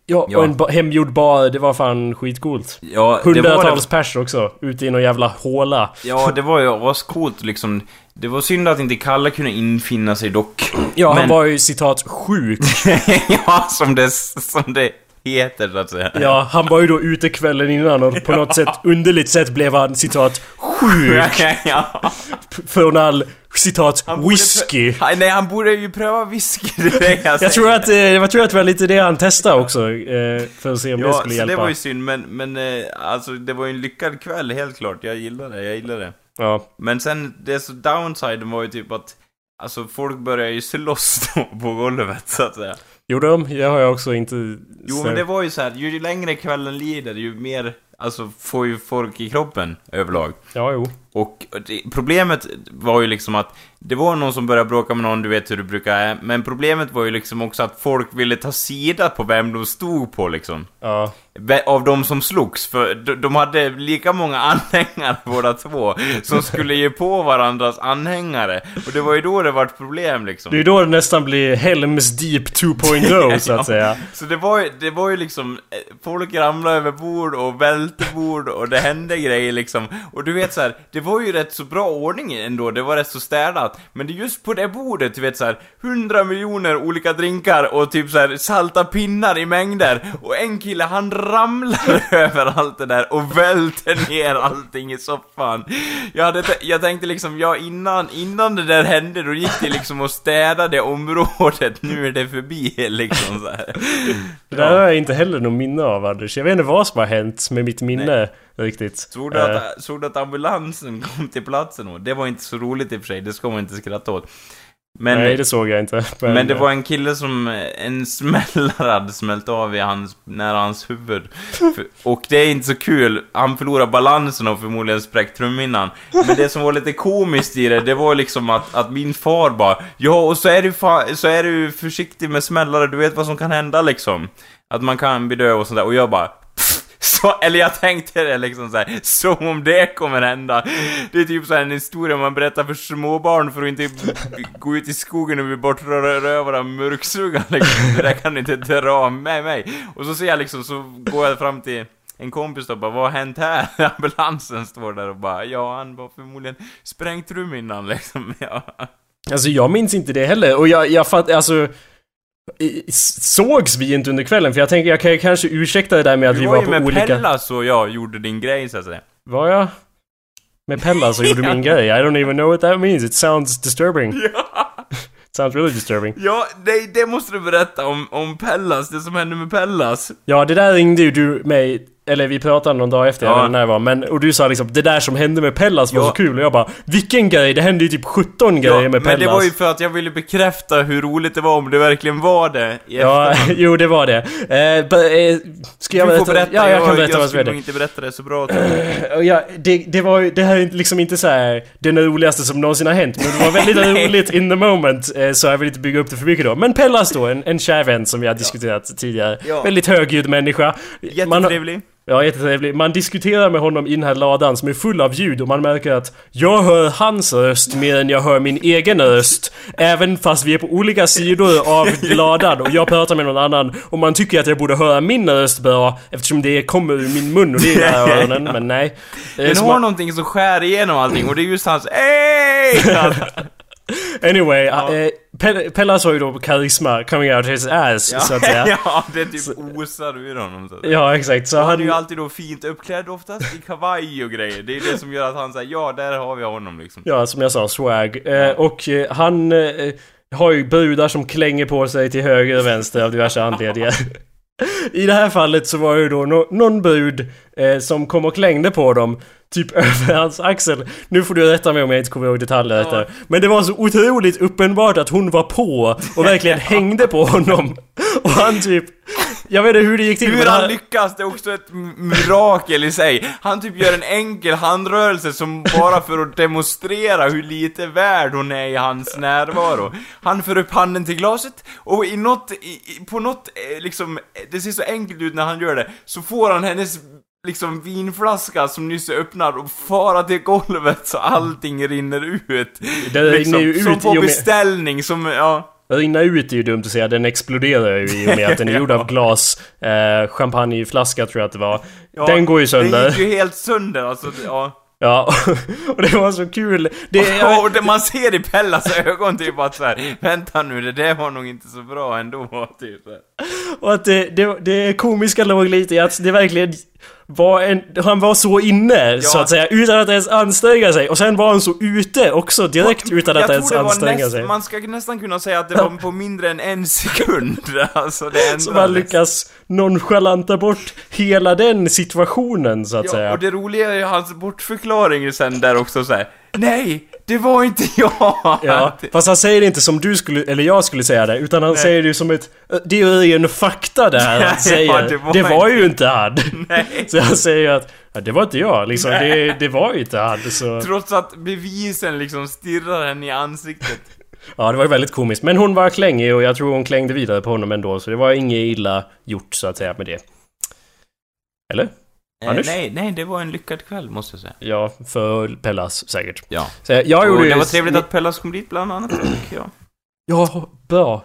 ja, Ja. och en ba- hemgjord bar. Det var fan skitcoolt. Ja, Hundratals det, pers också, ute i någon jävla håla. ja, det var ju ascoolt liksom. Det var synd att inte Kalle kunde infinna sig dock. Ja, han Men- var ju citat sjuk. ja, som det, som det heter så att säga. Ja, han var ju då ute kvällen innan och på något sätt, underligt sätt blev han citat sjuk ja. från all citat Han whisky. Nej, han borde ju pröva whisky, det är det jag Jag tror att, eh, jag tror att det var lite det han testade också, eh, för att se om det Ja, skulle så hjälpa. det var ju synd, men, men eh, alltså det var ju en lyckad kväll helt klart. Jag gillar det, jag gillar det. Ja. Men sen, det så downsiden var ju typ att Alltså folk började ju slåss då på golvet så att säga. Gjorde de? Det har jag också inte... Jo men det var ju så här, ju längre kvällen lider ju mer, alltså får ju folk i kroppen överlag. Ja, jo. Och det, problemet var ju liksom att det var någon som började bråka med någon, du vet hur det brukar är. Men problemet var ju liksom också att folk ville ta sida på vem de stod på liksom. Ja. Av de som slogs, för de, de hade lika många anhängare båda två, som skulle ge på varandras anhängare. Och det var ju då det var ett problem liksom. Det är ju då det nästan blir Helms Deep 2.0 så att Ja. säga. Så det var, ju, det var ju liksom, eh, folk ramlade över bord och välte bord och det hände grejer liksom. Och du vet så här, det var ju rätt så bra ordning ändå, det var rätt så städat. Men det är just på det bordet, du vet så här, 100 miljoner olika drinkar och typ så här salta pinnar i mängder. Och en kille han ramlar över allt det där och välter ner allting i soffan. Jag, hade, jag tänkte liksom, ja innan, innan det där hände då gick det liksom och städade området, nu är det förbi liksom så här. Det där har jag inte heller någon minne av Anders. Jag vet inte vad som har hänt med mitt minne riktigt. Såg du, Eh, att, såg du att ambulansen kom till platsen då? Det var inte så roligt i och för sig, det ska man inte skratta åt. Men, Nej, det såg jag inte. men det var en kille som, eh, en smällare hade smält av i hans, nära hans huvud. Och det är inte så kul, han förlorade balansen och förmodligen spräckt trumhinnan. Men det som var lite komiskt i det, det var liksom att, att min far bara Ja, och så är du så är du försiktig med smällare, du vet vad som kan hända liksom. Att man kan bli död och sånt där, och jag bara "Pff, så, eller jag tänkte det liksom så här, som om det kommer hända. Det är typ såhär en historia man berättar för småbarn för att inte gå ut i skogen och bli bortrövad av mörksugan liksom. Det där kan du inte dra med mig. Och så ser jag liksom, så går jag fram till en kompis då bara, vad har hänt här? Ambulansen står där och bara, ja han var förmodligen sprängt rum innan liksom. Ja. Alltså jag minns inte det heller. Och jag, jag fattar, alltså... Sågs vi inte under kvällen? För jag tänker, jag kan ju kanske ursäkta det där med att Du vi var var ju på med olika... Pellas och jag gjorde din grej så att säga. Var jag? Med Pella så gjorde min grej. I don't even know what that means. It sounds disturbing. It sounds really disturbing. Ja, det, det måste du berätta om, om Pellas, det som hände med Pellas. Ja, det där ringde ju du mig, eller vi pratade någon dag efter, Ja. jag vet när det var, men och du sa liksom det där som hände med Pellas var Ja. så kul och jag bara Vilken grej? Det hände ju typ 17 grejer med men Pellas. det var ju för att jag ville bekräfta hur roligt det var om det verkligen var det Ja, jo det var det. Eh, eh, ska jag du berätta? berätta, ja, jag kan berätta jag vad som hände. inte berätta det så bra jag. Ja, det, det var ju, det här är liksom inte så här den roligaste som någonsin har hänt, men det var väldigt roligt in the moment, eh, så jag vill inte bygga upp det för mycket då. Men Pellas då, en, en kär vän som vi har diskuterat tidigare. Ja. Väldigt högljudd människa. Man Jättetrevlig. Ja, jättetrevlig. Man diskuterar med honom i den här ladan som är full av ljud och man märker att jag hör hans röst mer än jag hör min egen röst. Även fast vi är på olika sidor av ladan och jag pratar med någon annan och man tycker att jag borde höra min röst bra eftersom det kommer ur min mun och det är i öronen, men nej. Den Så har man- någonting som skär igenom allting och det är just hans Ey! Anyway, eh, Pel- Pellas har ju då karisma coming out his ass, så att säga. ja, det typ osar ur honom så att säga. Ja, exakt. Så Han är han... ju alltid då fint uppklädd oftast, i kavaj och grejer. Det är det som gör att han säger ja, där har vi honom liksom. Ja, som jag sa, swag. Eh, och eh, han eh, har ju brudar som klänger på sig till höger och vänster av diverse anledningar. I det här fallet så var det ju då nå- någon brud eh, som kom och klängde på dem Typ över hans axel. Nu får du rätta mig om jag inte kommer ihåg detaljer Ja. detta. Men det var så otroligt uppenbart att hon var på och verkligen hängde på honom. Och han typ... Jag vet inte hur det gick till Hur han lyckas, det är också ett mirakel i sig. Han typ gör en enkel handrörelse som bara för att demonstrera hur lite värd hon är i hans närvaro. Han för upp handen till glaset och i något, i, på något eh, liksom, det ser så enkelt ut när han gör det, så får han hennes liksom vinflaska som nyss är öppnad och fara till golvet så allting rinner ut. Det rinner liksom, ju ut som på beställning, som, ja. Rinna ut är ju dumt att säga, den exploderar ju i och med att den är gjord av glas. Eh, champagneflaska tror jag att det var. ja den går ju Det sönder. gick ju helt sönder alltså, ja. Ja, och det var så kul. Det, Ja, och det man ser i Pellas ögon typ att såhär, vänta nu, det där var nog inte så bra ändå, typ. och att det, det, det komiska låg lite i att det verkligen var en... Han var så inne, så att säga, utan att ens anstränga sig. Och sen var han så ute också, direkt utan att ens anstränga näst, sig. man ska nästan kunna säga att det var på mindre än en sekund, alltså det. Så man lyckas nonchalanta bort hela den situationen, så att Ja, säga. och det roliga är ju hans bortförklaring sen där också så här. Nej, det var inte jag! Ja, fast han säger det inte som du skulle, eller jag skulle säga det, utan han säger det ju som ett... Det är ju en fakta det här Ja, han säger. det var det var ju inte han. Nej. Så han säger ju att ja, det var inte jag, liksom. Det, det var ju inte han. Så... Trots att bevisen liksom stirrar henne i ansiktet. Ja, det var ju väldigt komiskt. Men hon var klängig och jag tror hon klängde vidare på honom ändå, så det var inget illa gjort så att säga med det. Eller? Eh, nej, nej, det var en lyckad kväll måste jag säga. Ja, för Pellas säkert. Ja. Så jag gjorde ju... det var trevligt att Pellas kom dit bland annat, tycker jag. Ja, bra.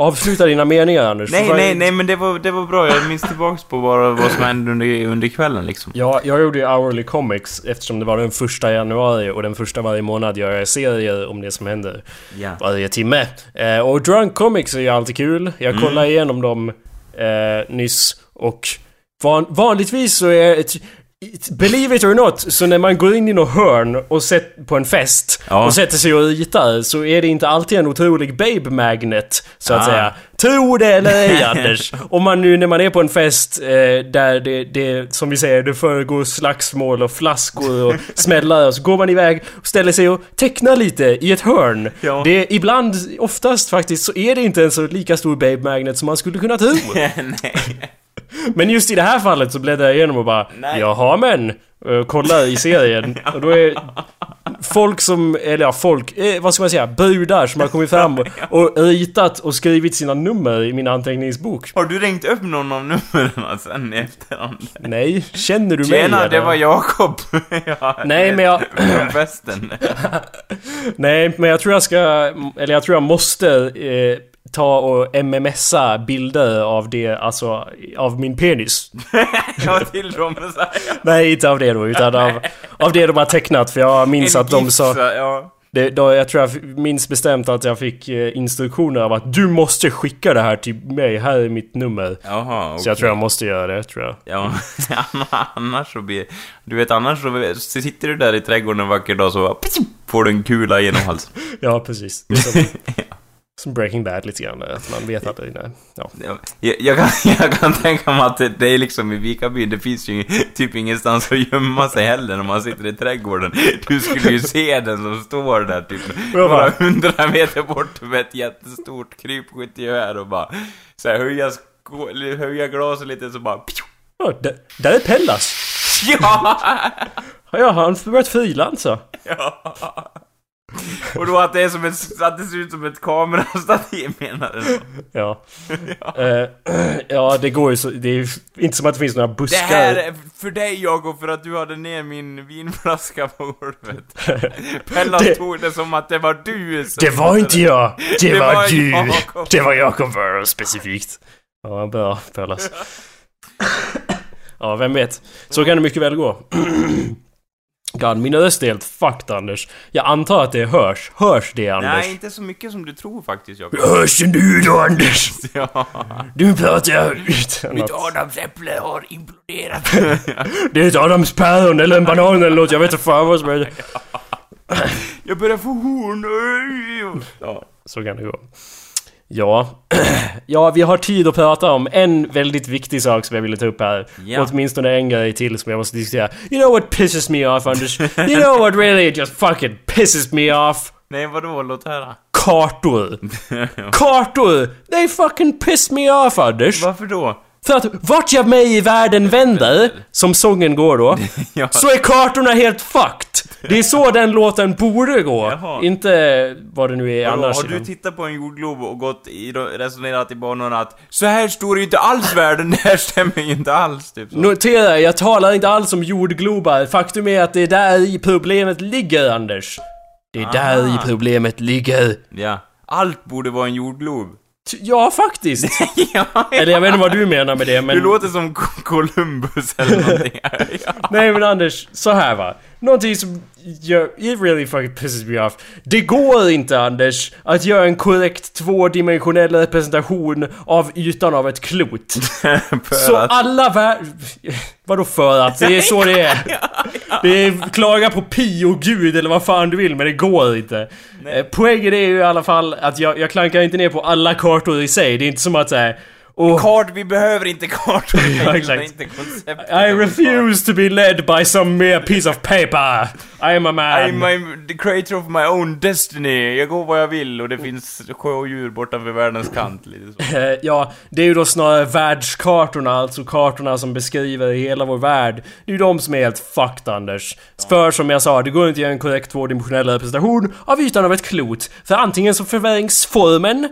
Avsluta dina meningar Anders. Nej, nej, nej, men det var, det var bra. Jag minns tillbaks på bara vad som hände under, under kvällen liksom. Ja, jag gjorde ju Hourly Comics eftersom det var den första januari och den första varje månad gör jag serier om det som händer Ja. varje timme. Eh, och Drunk Comics är ju alltid kul. Jag Mm. kollade igenom dem eh, nyss och van, vanligtvis så är ett, Believe it or not, så när man går in i något hörn och sett på en fest Ja. och sätter sig och ritar så är det inte alltid en otrolig babe magnet så att Ah. säga. Tro det eller ej Anders. Om man nu när man är på en fest eh, där det, det, som vi säger, det föregår slagsmål och flaskor och smällar så går man iväg och ställer sig och tecknar lite i ett hörn. Ja. Det, ibland, oftast faktiskt, så är det inte en så lika stor babe magnet som man skulle kunna tro. Men just i det här fallet så bläddrar jag igenom och bara Nej. Jaha men, uh, kollar i serien och då är folk som, eller ja folk, eh, vad ska man säga, brudar som har kommit fram och, och ritat och skrivit sina nummer i min anteckningsbok. Har du ringt upp någon av numren sen i efterhand? Nej, känner du mig? Tjena, det var Jakob. ja, Nej, men jag- Från festen. Nej, men jag tror jag ska, eller jag tror jag måste eh, ta och mmsa bilder av det, alltså av min penis. Jag till dem. Nej, inte av det då, utan av, av det de har tecknat för jag minns En att de sa... Ja. Det, då, jag tror jag minns bestämt att jag fick eh, instruktioner av att du måste skicka det här till mig, här är mitt nummer. Jaha, okej. Så jag tror jag måste göra det, tror jag. Ja, annars så blir... Du vet, annars så så sitter du där i trädgården en vacker dag så bara, får du en kula genom halsen. Ja, precis. Det är Som, Breaking Bad lite grann, att man vet aldrig när... Ja. Ja, Jag, jag, kan, jag kan tänka mig att det, det är liksom i Vikaby, det finns ju typ ingenstans att gömma sig heller när man sitter i trädgården. Du skulle ju se den som står där typ, bara hundra meter bort med ett jättestort krypskyttegevär och bara så här, höja, höja glaset lite så bara... Ja, där, där är Pellas! Ja! Ja, han har börjat frilansa. ja. Och då att det är som ett, att det ser ut som ett kamerastativ menar du då? Ja. Eh, ja, det går ju så... Det är inte som att det finns några Det buskar. här är för dig Jakob, för att du hade ner min vinflaska på golvet. Pellan Det- tog det som att det var du som Det var inte jag! Det, Det var, var du! Jakob. Det var Jakob Burrow specifikt. Ja, bra Pölas. Ja, vem vet. Så kan det mycket väl gå. God, min röst är helt fucked Anders. Jag antar att det hörs. Hörs det Anders? Nej, inte så mycket som du tror faktiskt Jakob. Hörs det nu då Anders? Ja. Du pratar utan att... adamsäpple har imploderat. Det är ett adamspäron eller en banan eller något. Jag vet inte fan vad som är det. Jag börjar få horn. Ja. Så kan det gå. Ja. ja, vi har tid att prata om en väldigt viktig sak som jag ville ta upp här. Och åtminstone en grej till som jag måste diskutera. You know what pisses me off Anders? You know what really just fucking pisses me off? Nej, vadå? Låt höra. Kartor. Kartor! They fucking piss me off Anders. Varför då? För att vart jag mig i världen vänder, som sången går då, Ja. så är kartorna helt fucked! Det är så den låten borde gå. Jaha. Inte vad det nu är Vadå, annars. har du tittat på en jordglob och gått i, resonerat i banorna att så här står ju inte alls världen, det här stämmer ju inte alls, typ så. Notera, jag talar inte alls om jordglobar. Faktum är att det är där i problemet ligger, Anders. Det är där Ah. i problemet ligger. Ja. Allt borde vara en jordglob. Ja, faktiskt. ja, Eller jag vet inte vad du menar med det, men... Du låter som Co- Columbus eller någonting. ja. Nej men Anders, så här va. Någonting som gör, it really fucking pisses me off. Det går inte Anders att göra en korrekt tvådimensionell representation av ytan av ett klot. Så att... alla vär... Vadå för att? Det är så det är. Det är klaga på pi och gud eller vad fan du vill men det går inte. Eh, Poängen är ju i alla fall att jag, jag klankar inte ner på alla kartor i sig. Det är inte som att säga oh, Kart, vi behöver inte kartor. Ja, exakt. inte. I refuse to be led by some mere piece of paper. I am a man. I'm my, the creator of my own destiny. Jag går vad jag vill och det finns sjö och djur bortanför världens kant. Lite så. Ja, det är ju då snarare världskartorna, alltså kartorna som beskriver hela vår värld. Det är ju de som är helt fucked Anders. För som jag sa, det går inte att göra en korrekt tvådimensionell representation av ytan av ett klot. För antingen så förvrängs formen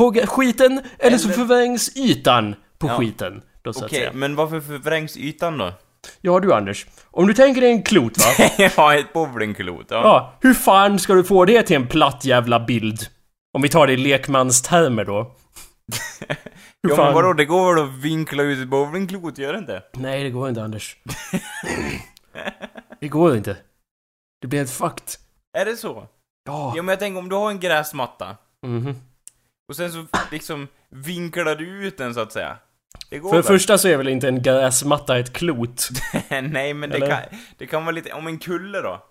på skiten, eller, så Eller- förvrängs ytan på Ja. skiten. Då så Okej, säga. men varför förvrängs ytan då? Ja du Anders, om du tänker dig en klot va? ja, ett bowlingklot. Ja. Ja, hur fan ska du få det till en platt jävla bild? Om vi tar det i lekmanstermer då. Hur Ja, men vadå, det går väl att vinkla ut ett bowlingklot, gör det inte? Nej, det går inte Anders. det går inte. Det blir helt fucked. Är det så? Ja. Ja, men jag tänker om du har en gräsmatta Mhm. Och sen så liksom vinklar du ut den så att säga. Det går För det första så är väl inte en gräsmatta ett klot. Nej, men det kan, det kan vara lite, om en kulle då?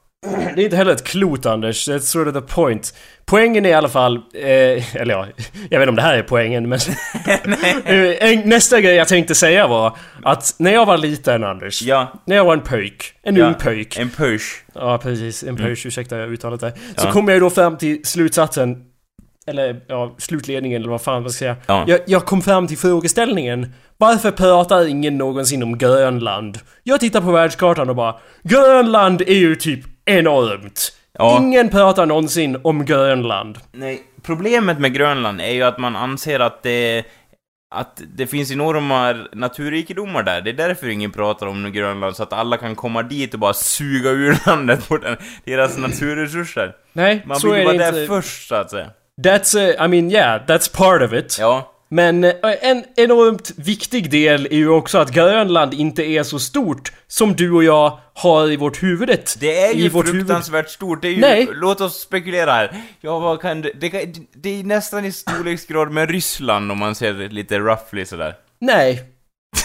Det är inte heller ett klot Anders, that's sort of the point. Poängen är i alla fall, eh, eller ja, jag vet inte om det här är poängen men... Eh, nästa grej jag tänkte säga var att när jag var liten Anders, Ja, när jag var en pöjk, en Ja. ung pöjk. en push. Ja precis, en pöjk, ursäkta uttalet där. Så Ja. kom jag ju då fram till slutsatsen, eller ja, slutledningen eller vad fan man ska säga. Ja. Jag, jag kom fram till frågeställningen. Varför pratar ingen någonsin om Grönland? Jag tittar på världskartan och bara Grönland är ju typ enormt. Ja. Ingen pratar någonsin om Grönland. Nej, problemet med Grönland är ju att man anser att det att det finns enorma naturrikedomar där. Det är därför ingen pratar om Grönland, så att alla kan komma dit och bara suga ur landet på den, deras naturresurser. Nej, Man så vill är det vara inte. där först, så att säga. That's, uh, I mean yeah, that's part of it. Ja. Men eh, en enormt viktig del är ju också att Grönland inte är så stort som du och jag har i vårt huvudet. Det är I ju vårt huvud. fruktansvärt stort, det är ju... Nej. Låt oss spekulera här. Ja, vad kan det... Det, kan, det är nästan i storleksgrad med Ryssland om man ser det lite roughly sådär. Nej,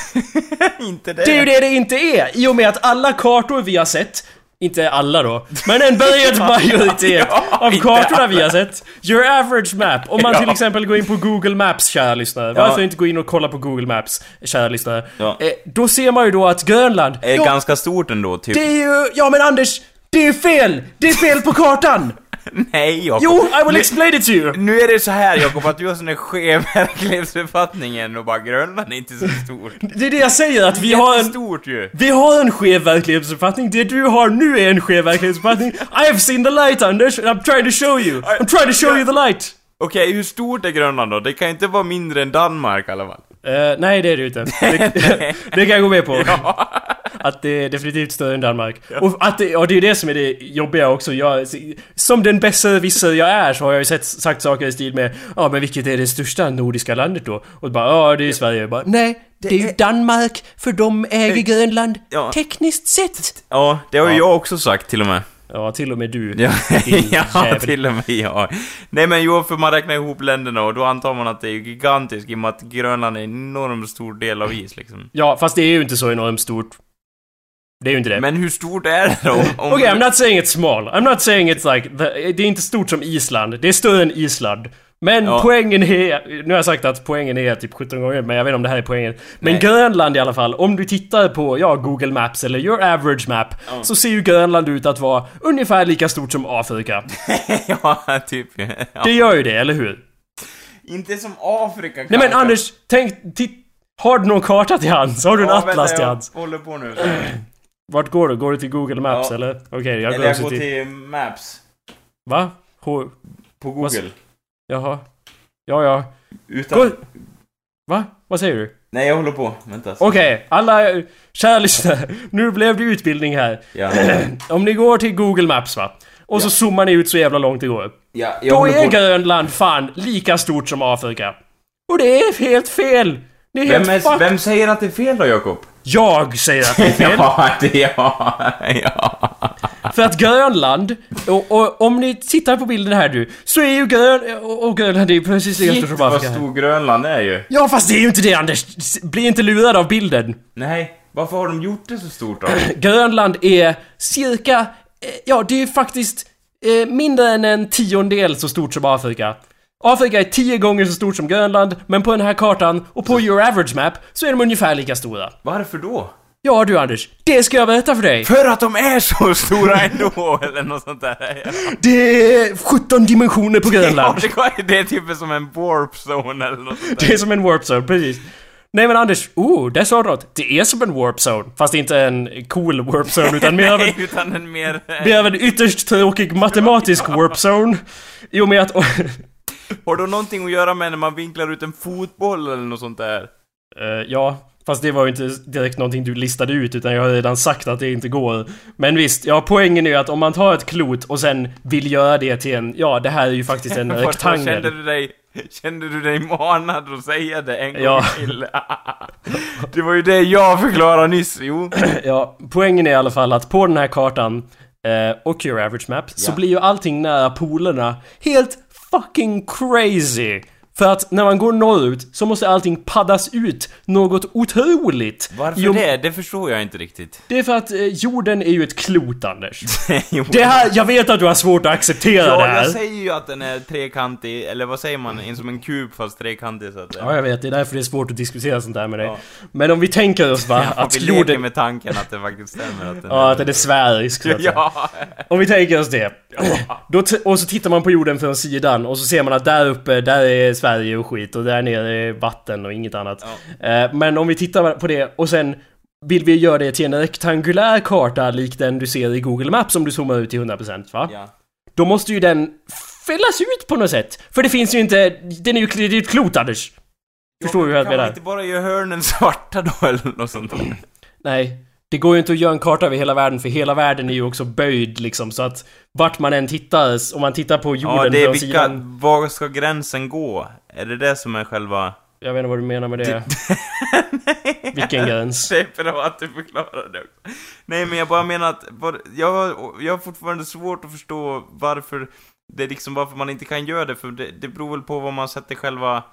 Inte det? Det är ju det det inte är! I och med att alla kartor vi har sett inte alla då, men en bred majoritet av kartorna vi har sett. Your average map. Om man till exempel går in på Google Maps, kära lyssnare. Varför inte gå in och kolla på Google Maps, kära lyssnare? Eh, då ser man ju då att Grönland... Är ja, ganska stort ändå, typ. det är ju... Ja men Anders! Det är fel! Det är fel på kartan! Nej Jakob. Jo, I will Nu- explain it to you! Nu är det så här Jakob, att du har sån en skev verklighetsuppfattning än och bara Grönland är inte så stort. Det är det jag säger, att vi har en... stort ju. Vi har en skev verklighetsuppfattning, det du har nu är en skev verklighetsuppfattning. I have seen the light Anders, and I'm trying to show you. I'm trying to show you the light. Okej, hur stort är Grönland då? Det kan inte vara mindre än Danmark i alla fall. Eh, nej det är det inte. Det, det kan jag gå med på. Ja. Att det är definitivt större än Danmark. Och, att det, och det är det som är det jobbiga också. Jag, som den bästa visse jag är så har jag ju sett, sagt saker i stil med Ja men vilket är det största nordiska landet då? Och bara ja det är Sverige. Jag bara, Nej, det, är ju Danmark för de äger Grönland. Ja. Tekniskt sett. Ja, det har ju Ja. jag också sagt till och med. Ja, till och med du. Ja, ja till och med jag. Nej men jo, för man räknar ihop länderna och då antar man att det är gigantiskt i och med att Grönland är en enormt stor del av is liksom. Ja, fast det är ju inte så enormt stort. Det är ju inte det. Men hur stort är det då? Om, Okej, I'm not saying it's small. I'm not saying it's like... The, det är inte stort som Island. Det är större än Island. Men Ja. poängen är... Nu har jag sagt att poängen är typ 17 gånger, men jag vet inte om det här är poängen. Men Nej. Grönland i alla fall, om du tittar på, ja, Google Maps eller your average map, så ser ju Grönland ut att vara ungefär lika stort som Afrika. ja, typ. Ja. Det gör ju det, eller hur? Inte som Afrika Nej men kanske. Anders, tänk... Titt, har du någon karta till hands? Har du en Ja, atlas vänta, till jag hands? håller på nu. Vart går du? Går du till Google Maps Ja. eller? Okej, jag går Eller jag också går till... till Maps. Va? H... På Google. Jaha. Ja, ja. Utan... Gå... Va? Vad säger du? Nej, jag håller på. Vänta. Okej, alla eh, kära lyssnare. Nu blev det utbildning här. Ja. Om ni går till Google Maps va? Och så zoomar ni ut så jävla långt det går. ja jag Då är på. Grönland fan lika stort som Afrika. Och det är helt fel! Det är helt Vem, är, fuck... vem säger att det är fel då, Jakob? Jag säger att det är fel. Ja, det ja. ja. För att Grönland, och, och om ni tittar på bilden här du, så är ju Grön... Och, och Grönland är ju precis stort Shit som vad stor Grönland är ju. Ja fast det är ju inte det Anders! Bli inte lurad av bilden. Nej, varför har de gjort det så stort då? Grönland är cirka, eh, ja det är faktiskt eh, mindre än en tiondel så stort som Afrika. Afrika är tio gånger så stort som Grönland, men på den här kartan och på your average map så är de ungefär lika stora. Varför då? Ja du Anders, det ska jag berätta för dig. För att de är så stora ändå, eller något sånt där. Ja. Det är 17 dimensioner på Ja, Grönland. var- det är typ som en warp zone eller något sånt där. Det är som en warp zone, precis. Nej men Anders, oh, där sa du något. Det är som en warp zone. Fast inte en cool warp zone, utan mer av en utan en mer... Det är en ytterst tråkig matematisk warp zone. I och med att... Har det någonting att göra med när man vinklar ut en fotboll eller något sånt där? Eh, ja, fast det var ju inte direkt någonting du listade ut utan jag har redan sagt att det inte går. Men visst, ja poängen är ju att om man tar ett klot och sen vill göra det till en... Ja, det här är ju faktiskt en Vadå, Kände rektangel. du dig... Kände du dig manad att säga det en gång Ja. till? Det var ju det jag förklarade nyss, jo. Ja, poängen är i alla fall att på den här kartan eh, och your average map så Ja. blir ju allting nära polerna helt fucking crazy. För att när man går norrut så måste allting paddas ut något otroligt. Varför Jo, det? Det förstår jag inte riktigt. Det är för att eh, jorden är ju ett klot, Anders. Det här, jag vet att du har svårt att acceptera det Ja, här. jag säger ju att den är trekantig, eller vad säger man? En som en kub fast trekantig så att säga. Ja, jag vet. Det är därför det är svårt att diskutera sånt där med dig. Ja. Men om vi tänker oss va, Ja, att vi leker jorden... med tanken att det faktiskt stämmer att den Ja, att den är sfärisk så att säga. Ja! Om vi tänker oss det. Då och så tittar man på jorden från sidan och så ser man att där uppe, där är Sverige och skit och där nere är vatten och inget annat. Eh, Men om vi tittar på det och sen vill vi göra det till en rektangulär karta lik den du ser i Google Maps om du zoomar ut till 100% va? ja. Då måste ju den fällas ut på något sätt. För det finns ju inte, den är ju, det är ju ett klot Anders. Förstår du hur jag Kan man menar? inte bara göra hörnen svarta då eller något sånt? Nej. Det går ju inte att göra en karta över hela världen för hela världen är ju också böjd liksom så att vart man än tittar, om man tittar på jorden Ja, det är vilka... sidan... Var ska gränsen gå? Är det det som är själva... Jag vet inte vad du menar med det. Vilken gräns? Det är bra att du förklarar det också. Nej, men jag bara menar att... Jag, jag har fortfarande svårt att förstå varför... Det är liksom varför man inte kan göra det, för det, det beror väl på vad man sätter själva...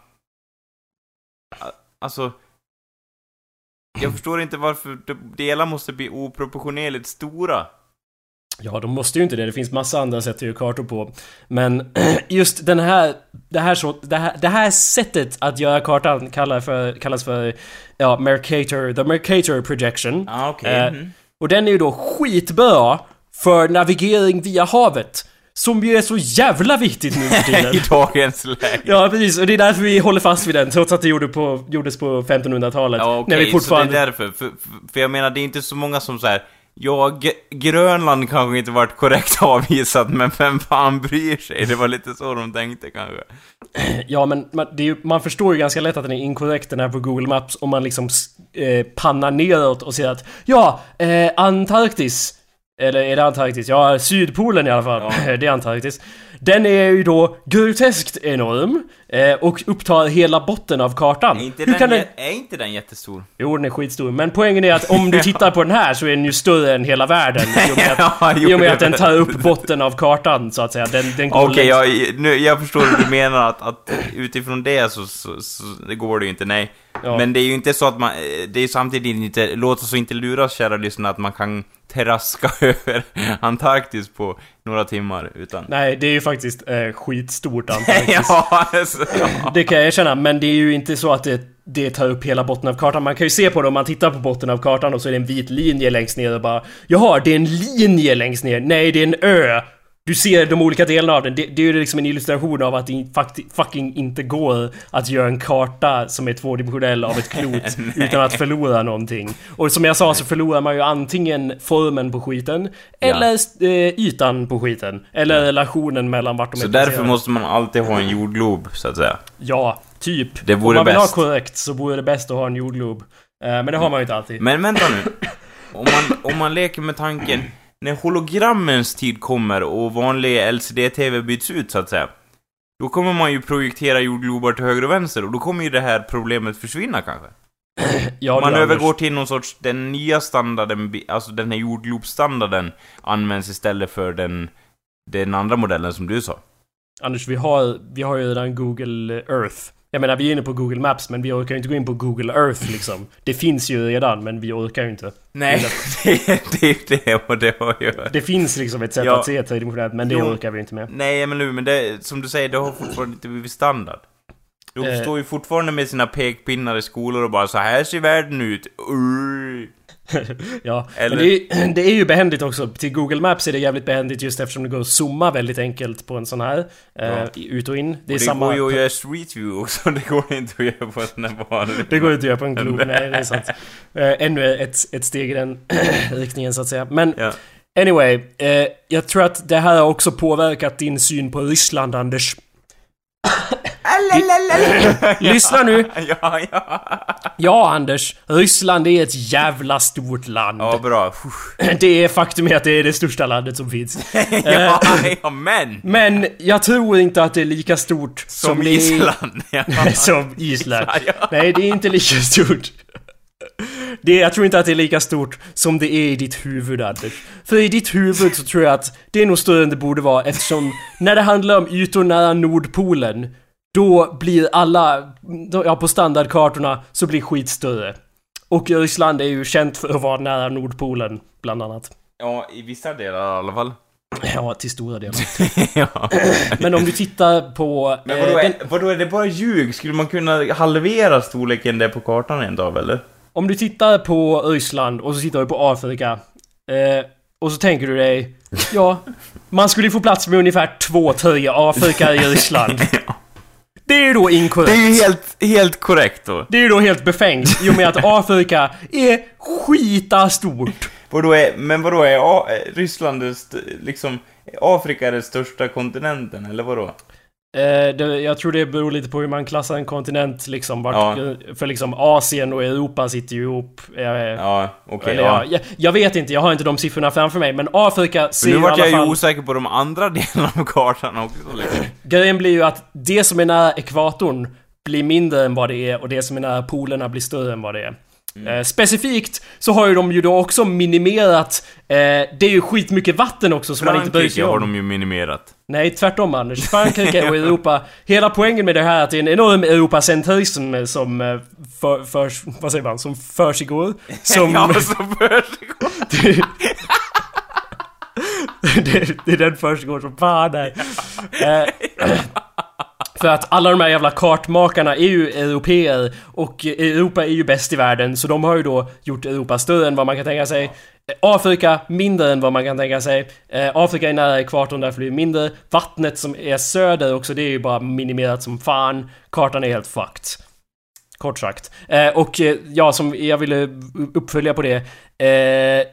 Alltså... Jag förstår inte varför de- delar måste bli oproportionerligt stora. Ja, de måste ju inte det. Det finns massa andra sätt att göra kartor på. Men just den här... Det här, så, det här, det här sättet att göra kartan kallar för, kallas för... Ja, Mercator... The Mercator Projection. Ja, okej. Eh, mhm. Och den är ju då skitbra för navigering via havet. Som ju är så jävla viktigt nu för tiden. I dagens läge. Ja precis, och det är därför vi håller fast vid den trots att det gjorde på, gjordes på 1500-talet. Ja, okej, när vi fortfarande... så det är därför. För, för, jag menar, det är inte så många som så här. Ja, Grönland kanske inte varit korrekt avvisat, men vem fan bryr sig? Det var lite så de tänkte kanske. Ja men man, ju, man förstår ju ganska lätt att den är inkorrekt den här på Google Maps om man liksom eh, pannar neråt och säger att Ja, eh, Antarktis eller är det Antarktis? Ja, Sydpolen i alla fall. Ja. det är Antarktis. Den är ju då groteskt enorm eh, och upptar hela botten av kartan. Är inte, Hur den, den... är inte den jättestor? Jo, den är skitstor. Men poängen är att om du tittar på den här så är den ju större än hela världen. I och med att, Ja, jo, i och med att den tar upp botten av kartan, så att säga. Den, den Okej, längs- jag, nu, jag förstår hur du menar att, att utifrån det så, så, så det går det ju inte, nej. Ja. Men det är ju inte så att man, det är samtidigt inte, låt oss inte luras kära lyssnare att man kan terraska över Antarktis på några timmar, utan... Nej, det är ju faktiskt eh, skitstort Antarktis. ja, alltså, ja. Det kan jag erkänna, men det är ju inte så att det, det tar upp hela botten av kartan. Man kan ju se på det om man tittar på botten av kartan och så är det en vit linje längst ner och bara Jaha, det är en linje längst ner. Nej, det är en ö. Du ser de olika delarna av den. Det, det är ju liksom en illustration av att det fucking inte går att göra en karta som är tvådimensionell av ett klot utan att förlora någonting. Och som jag sa så förlorar man ju antingen formen på skiten eller eh, ytan på skiten. Eller relationen mellan vart de Så är därför placerade. måste man alltid ha en jordglob, så att säga. Ja, typ. Det vore Om man vill bäst. ha korrekt så vore det bäst att ha en jordglob. Eh, men det har man ju inte alltid. Men vänta nu. Om man, om man leker med tanken, när hologrammens tid kommer och vanlig LCD-TV byts ut, så att säga. Då kommer man ju projektera jordglobar till höger och vänster och då kommer ju det här problemet försvinna kanske. Ja, man övergår Anders. till någon sorts, den nya standarden, alltså den här jordglobsstandarden används istället för den, den andra modellen som du sa. Anders, vi har, vi har ju redan Google Earth. Jag menar, vi är inne på Google Maps, men vi orkar ju inte gå in på Google Earth liksom. Det finns ju redan, men vi orkar ju inte. Nej, det, är det och det har ju... Det finns liksom ett sätt Ja. att se tredimensionellt, men det Jo. orkar vi inte med. Nej, men nu, men det, som du säger, det har fortfarande inte blivit standard. De Eh. står ju fortfarande med sina pekpinnar i skolor och bara så här ser världen ut. Ja, Eller- men det är, det är ju behändigt också. Till Google Maps är det jävligt behändigt just eftersom det går att zooma väldigt enkelt på en sån här. Eh, Ja. ut och in. Det är Och det samma... går ju att göra street view också, det går inte att göra på en sån här vanlig. Det går inte att göra på en glob, nej det är sant. Eh, ännu ett, ett steg i den riktningen så att säga. Men Ja. anyway, eh, jag tror att det här har också påverkat din syn på Ryssland, Anders. Lyssna nu! Ja, ja. Ja, Anders. Ryssland är ett jävla stort land. Ja, bra. Det är faktum är att det är det största landet som finns. Ja, ja, men! Men jag tror inte att det är lika stort som, Som det är- Island. Ja. som Island. Ja. Nej, det är inte lika stort. Det, jag tror inte att det är lika stort som det är i ditt huvud, Anders. För i ditt huvud så tror jag att det är nog större än det borde vara eftersom när det handlar om ytor nära Nordpolen då blir alla, ja på standardkartorna så blir skit större. Och Ryssland är ju känt för att vara nära Nordpolen, bland annat. ja, i vissa delar i alla fall. Ja, till stora delar. ja. Men om du tittar på... Men eh, vadå, den- är, vadå, är det bara ljug? Skulle man kunna halvera storleken där på kartan rent av, eller? Om du tittar på Ryssland och så tittar du på Afrika eh, och så tänker du dig Ja, man skulle få plats med ungefär två, tre Afrika i Ryssland. Det är ju då Det är inkorrekt. ju helt, helt korrekt då. Det är ju då helt befängt i och med att Afrika är skita stort. Vadå är, men vadå är A, är Ryssland liksom, är Afrika den största kontinenten, eller vadå? Eh, det, jag tror det beror lite på hur man klassar en kontinent liksom. Vart, Ja. För liksom Asien och Europa sitter ju ihop. Eh, Ja, okej, eller, ja. ja. jag, jag vet inte, jag har inte de siffrorna framför mig. Men Afrika ser Men nu vart jag ju osäker på de andra delarna av kartan också liksom. Grejen blir ju att det som är nära ekvatorn blir mindre än vad det är och det som är nära polerna blir större än vad det är. Eh, specifikt så har ju de ju då också minimerat... Eh, det är ju skitmycket vatten också som man inte bryr sig Frankrike har om. de ju minimerat. Nej, tvärtom Anders. Frankrike och Europa. Hela poängen med det här är att det är en enorm Europacentrism som eh, för, förs... Vad säger man? Som försiggår. Som... Ja, så försiggår. det, det är den försiggår som fan där. För att alla de här jävla kartmakarna är ju europeer och Europa är ju bäst i världen så de har ju då gjort Europa större än vad man kan tänka sig. Afrika mindre än vad man kan tänka sig. Eh, Afrika är nära ekvatorn därför blir det mindre. Vattnet som är söder också det är ju bara minimerat som fan. Kartan är helt fucked. Kort sagt. Eh, och eh, ja, som jag ville uppfölja på det. Eh,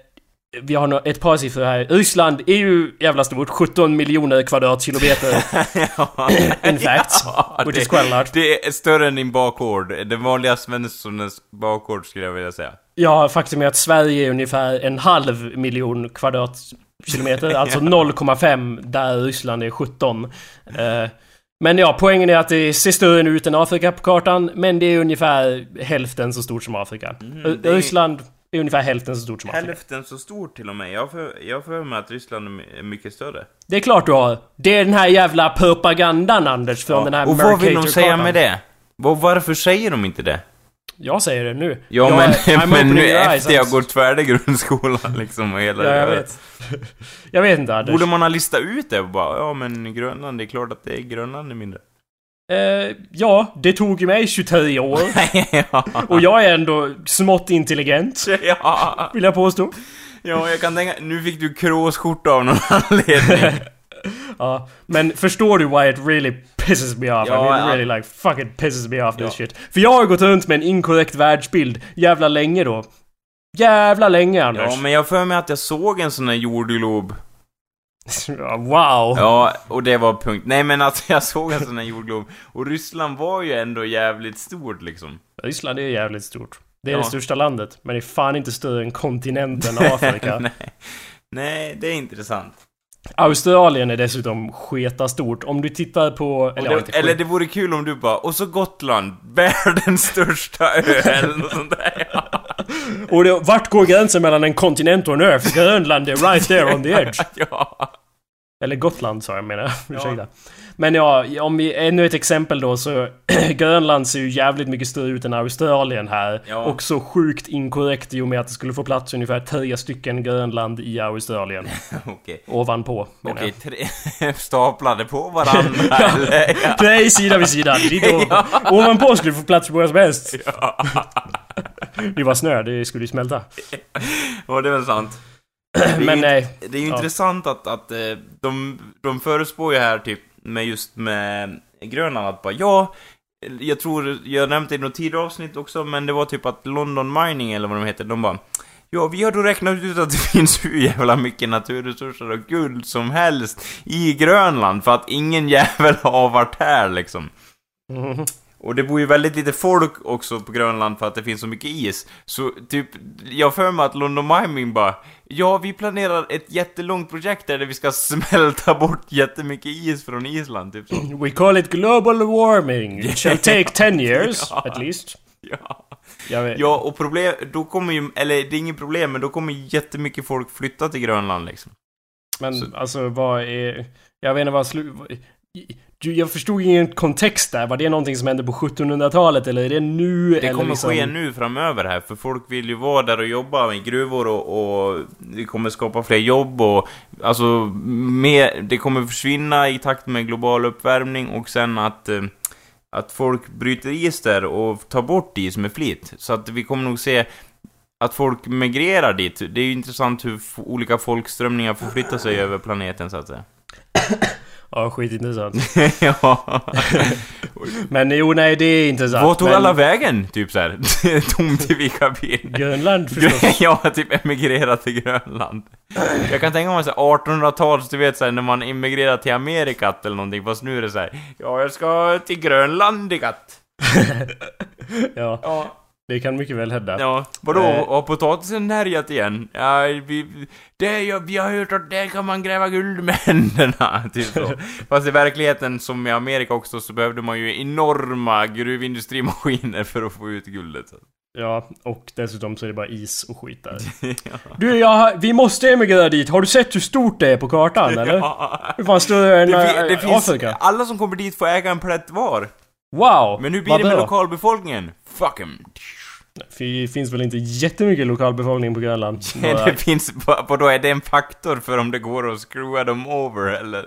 vi har ett par siffror här. Ryssland är ju jävla stort. 17 miljoner kvadratkilometer. In fact. Ja, which det, is quite large. det är större än din bakgård. Den vanliga svenssonens bakgård skulle jag vilja säga. Ja, faktum är att Sverige är ungefär en halv miljon kvadratkilometer. Alltså 0,5 där Ryssland är 17. Eh, Men ja, poängen är att det ser större ut än Afrika på kartan, men det är ungefär hälften så stort som Afrika. Mm, är- Ryssland är ungefär hälften så stort som Afrika. Hälften så stort till och med. Jag för, jag för mig att Ryssland är my- är mycket större. Det är klart du har. Det är den här jävla propagandan Anders från den här Och vad vill de säga med det? Vad- Varför säger de inte det? Jag säger det nu. Ja Jag- men, men nu eyes, efter jag gått färdig grundskolan liksom och hela Ja, jag vet. jag vet inte Anders. Borde man ha listat ut det bara, ja men Grönland, det är klart att det är Grönland är mindre. Eh, ja, det tog ju mig 23 år. ja. Och jag är ändå smått intelligent, ja. vill jag påstå. ja, jag kan tänka, nu fick du kråsskjorta av någon anledning. Ja, men förstår du why it really pisses me off? Ja, I mean, ja. really like fucking pisses me off this Ja. shit. För jag har gått runt med en inkorrekt världsbild jävla länge då. Jävla länge Anders. ja, men jag för mig att jag såg en sån här jordglob. Ja, wow. Ja, och det var punkt. Nej men alltså jag såg en sån här jordglob. Och Ryssland var ju ändå jävligt stort liksom. Ryssland är jävligt stort. Det är Ja. det största landet, men det är fan inte större än kontinenten Afrika. Nej. Nej, det är intressant. Australien är dessutom sketa stort. Om du tittar på... Eller, ja, det, eller det vore kul om du bara, och så Gotland, världens största ö eller något sånt där. Och det, vart går gränsen mellan en kontinent och en ö? För Grönland är right there on the edge. ja. Eller Gotland sa jag menar jag. Ursäkta. Men ja, om vi, ännu ett exempel då så Grönland ser ju jävligt mycket större ut än Australien här. Ja. Och så sjukt inkorrekt i och med att det skulle få plats ungefär tre stycken Grönland i Australien. Okej. Ovanpå. Okej, tre staplade på varandra eller? Ja. Nej, sida vid sida. Och, Ovanpå skulle det få plats på vad som helst. Det var snö, det skulle ju smälta. Ja, det är väl sant. Det är Men nej. Det är ju Ja. intressant att, att eh, de, de förespår ju här typ med just med Grönland att bara ja, jag tror, jag nämnde det i något tidigare avsnitt också, men det var typ att London Mining eller vad de heter, de bara Ja, vi har då räknat ut att det finns hur jävla mycket naturresurser och guld som helst i Grönland för att ingen jävel har varit här liksom. Mm. Och det bor ju väldigt lite folk också på Grönland för att det finns så mycket is. Så typ, jag för mig att London Mining bara Ja, vi planerar ett jättelångt projekt där vi ska smälta bort jättemycket is från Island, typ så. We call it global warming. It shall take 10 years, Ja. at least. Ja. Ja, och problem, då kommer ju, eller det är inget problem, men då kommer jättemycket folk flytta till Grönland liksom. Men Så- alltså vad är... Jag vet inte vad slu... Jag förstod ingen kontext där. Var det någonting som hände på 1700-talet eller är det nu? Det eller kommer liksom... ske nu framöver här, för folk vill ju vara där och jobba i gruvor och, och det kommer skapa fler jobb och alltså, mer, det kommer försvinna i takt med global uppvärmning och sen att eh, att folk bryter is där och tar bort is med flit. Så att vi kommer nog se att folk migrerar dit. Det är ju intressant hur olika folkströmningar förflyttar sig över planeten så att säga. Ja, skitintressant. ja. Men jo, nej, det är intressant. Vad tog men... alla vägen? Typ så här. Tomt i vilka ben. Grönland förstås. ja, typ emigrerat till Grönland. Jag kan tänka mig så här 1800-tals, du vet såhär när man emigrerar till Amerikat eller någonting, fast nu är det så här. Ja, jag ska till Grönlandikat. ja, Ja. Det kan mycket väl hända. Ja, vadå? Eh. Har potatisen härjat igen? Ja, vi, det, ja, vi har hört att där kan man gräva guld med händerna, typ så. Fast i verkligheten, som i Amerika också, så behövde man ju enorma gruvindustrimaskiner för att få ut guldet. Ja, och dessutom så är det bara is och skit där. ja. Du, jag, vi måste emigrera dit. Har du sett hur stort det är på kartan, eller? Ja. Hur fan större än Det, fi- det finns, Afrika? alla som kommer dit får äga en plätt var. Wow! Men hur blir vad det med lokalbefolkningen? Fuck em. Det finns väl inte jättemycket lokalbefolkning på Grönland? Det finns, vadå, är det en faktor för om det går att screwa dem over eller?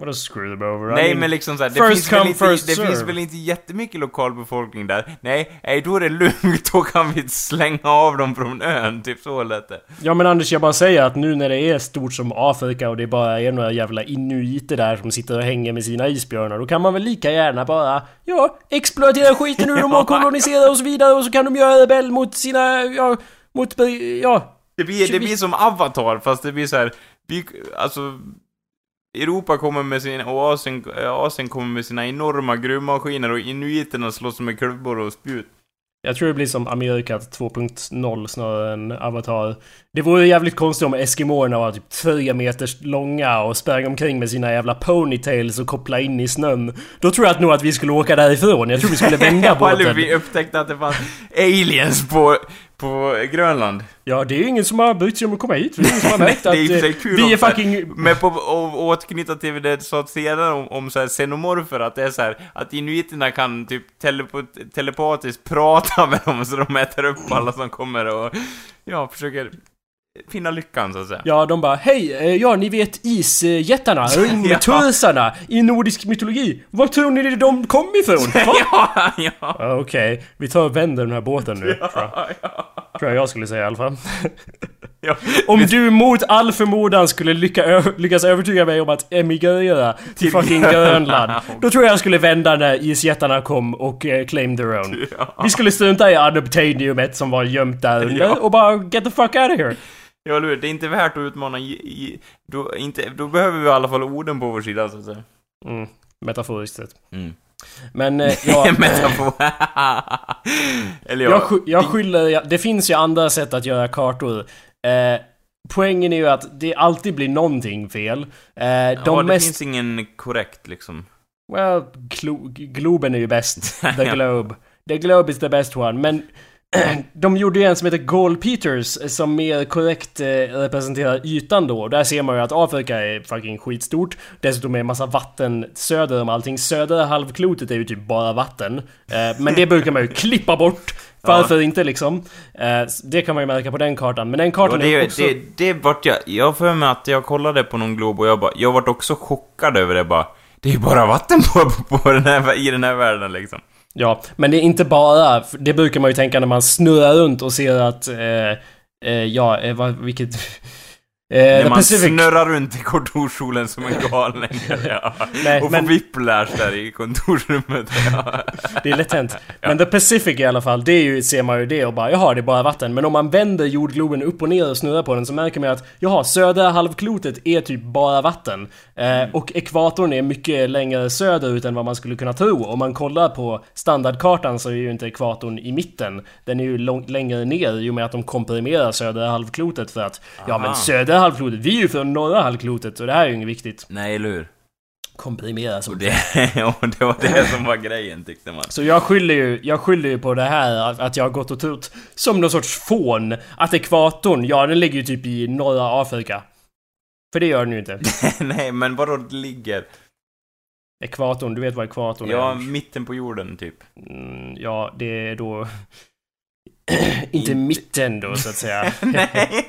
Vadå screw them over? I Nej mean, men liksom såhär, det, finns väl, come, inte, first det serve. finns väl inte jättemycket lokalbefolkning där? Nej, nej då är det lugnt, då kan vi slänga av dem från ön, typ så lät det. Ja men Anders, jag bara säger att nu när det är stort som Afrika och det bara är några jävla inuiter där som sitter och hänger med sina isbjörnar, då kan man väl lika gärna bara, ja, exploatera skiten ur dem och kolonisera och så vidare och så kan de göra rebell mot sina, ja, mot, ja, Det blir, det blir som Avatar, fast det blir så här. Vi, alltså... Europa kommer med sin, och Asien, Asien kommer med sina enorma gruvmaskiner och inuiterna slåss med klubbor och spjut. Jag tror det blir som Amerika 2.0 snarare än Avatar. Det vore jävligt konstigt om Eskimoerna var typ 3 meters långa och sprang omkring med sina jävla ponytails och kopplade in i snön. Då tror jag att nog att vi skulle åka därifrån. Jag tror vi skulle vända Ja, eller båten. vi upptäckte att det fanns aliens på, på Grönland. Ja, det är ju ingen som har brytt sig om att komma hit. Det är ingen som har märkt Det är att eh, kul vi är fucking... Men på, och, och återknyta till det du sa senare om, om så här xenomorfer, att det är så här, att inuiterna kan typ telepo, telepatiskt prata med dem så de äter upp alla som kommer och, ja, försöker finna lyckan så att säga. Ja, de bara Hej! eh, Ja, ni vet isjättarna, Ja. tursarna i nordisk mytologi. Var tror ni de kom ifrån? Ja, ja. Ja, Okej, vi tar och vänder den här båten nu. Tror jag. ja, ja. Tror jag jag skulle säga i alla fall. ja. Om du mot all förmodan skulle lycka, lyckas övertyga mig om att emigrera till fucking Grönland. Då tror jag jag skulle vända när isjättarna kom och eh, claim their own. Ja. Vi skulle strunta i unobtainiumet som var gömt där under Ja. och bara get the fuck out of here. Ja, eller hur? Det är inte värt att utmana då, inte, då behöver vi i alla fall orden på vår sida, så att säga. Mm, metaforiskt sett. Mm. Men eh, ja, Metafor. eller ja. jag, sky- jag skyller... jag- Det finns ju andra sätt att göra kartor. Eh, poängen är ju att det alltid blir någonting fel. Eh, de ja, det mest... finns ingen korrekt liksom. Well, glo- Globen är ju bäst. The. Globe. The Globe is the best one. Men de gjorde ju en som heter Gold Peters som mer korrekt eh, representerar ytan då. Där ser man ju att Afrika är fucking skitstort. Dessutom är det massa vatten söder om allting. Södra halvklotet är ju typ bara vatten. Eh, men det brukar man ju klippa bort. Varför inte liksom? Eh, det kan man ju märka på den kartan. Men den Ja, kartan är det, också... det, det vart jag... Jag för mig att jag kollade på någon glob och jag bara... Jag vart också chockad över det bara. Det är ju bara vatten på, på, på den här, i den här världen liksom. Ja, men det är inte bara... Det brukar man ju tänka när man snurrar runt och ser att... Eh, eh, ja, eh, vad, vilket... Eh, När man Pacific... snurrar runt i kontorssolen som en galning. ja. Nej, och men- får whiplash där i kontorsrummet. Ja. Det är lätt hänt. Men The Pacific i alla fall, det är ju, ser man ju det och bara jaha, det är bara vatten. Men om man vänder jordgloben upp och ner och snurrar på den så märker man att jaha, södra halvklotet är typ bara vatten. Eh, och ekvatorn är mycket längre söderut än vad man skulle kunna tro. Om man kollar på standardkartan så är ju inte ekvatorn i mitten. Den är ju långt längre ner i och med att de komprimerar södra halvklotet för att ja Aha. men södra halvklotet, vi är ju från norra halvklotet och det här är ju inget viktigt. Nej, eller hur? Komprimera som Och det, och det var det som var grejen tyckte man. Så jag skyller ju, jag skyller ju på det här att, att jag har gått och trott som någon sorts fån att ekvatorn, ja den ligger ju typ i norra Afrika. För det gör den ju inte. Nej, men vadå det ligger? Ekvatorn, du vet vad ekvatorn Ja, är? mitten på jorden typ. Mm, ja, det är då... inte mitten då så att säga. nej, nej.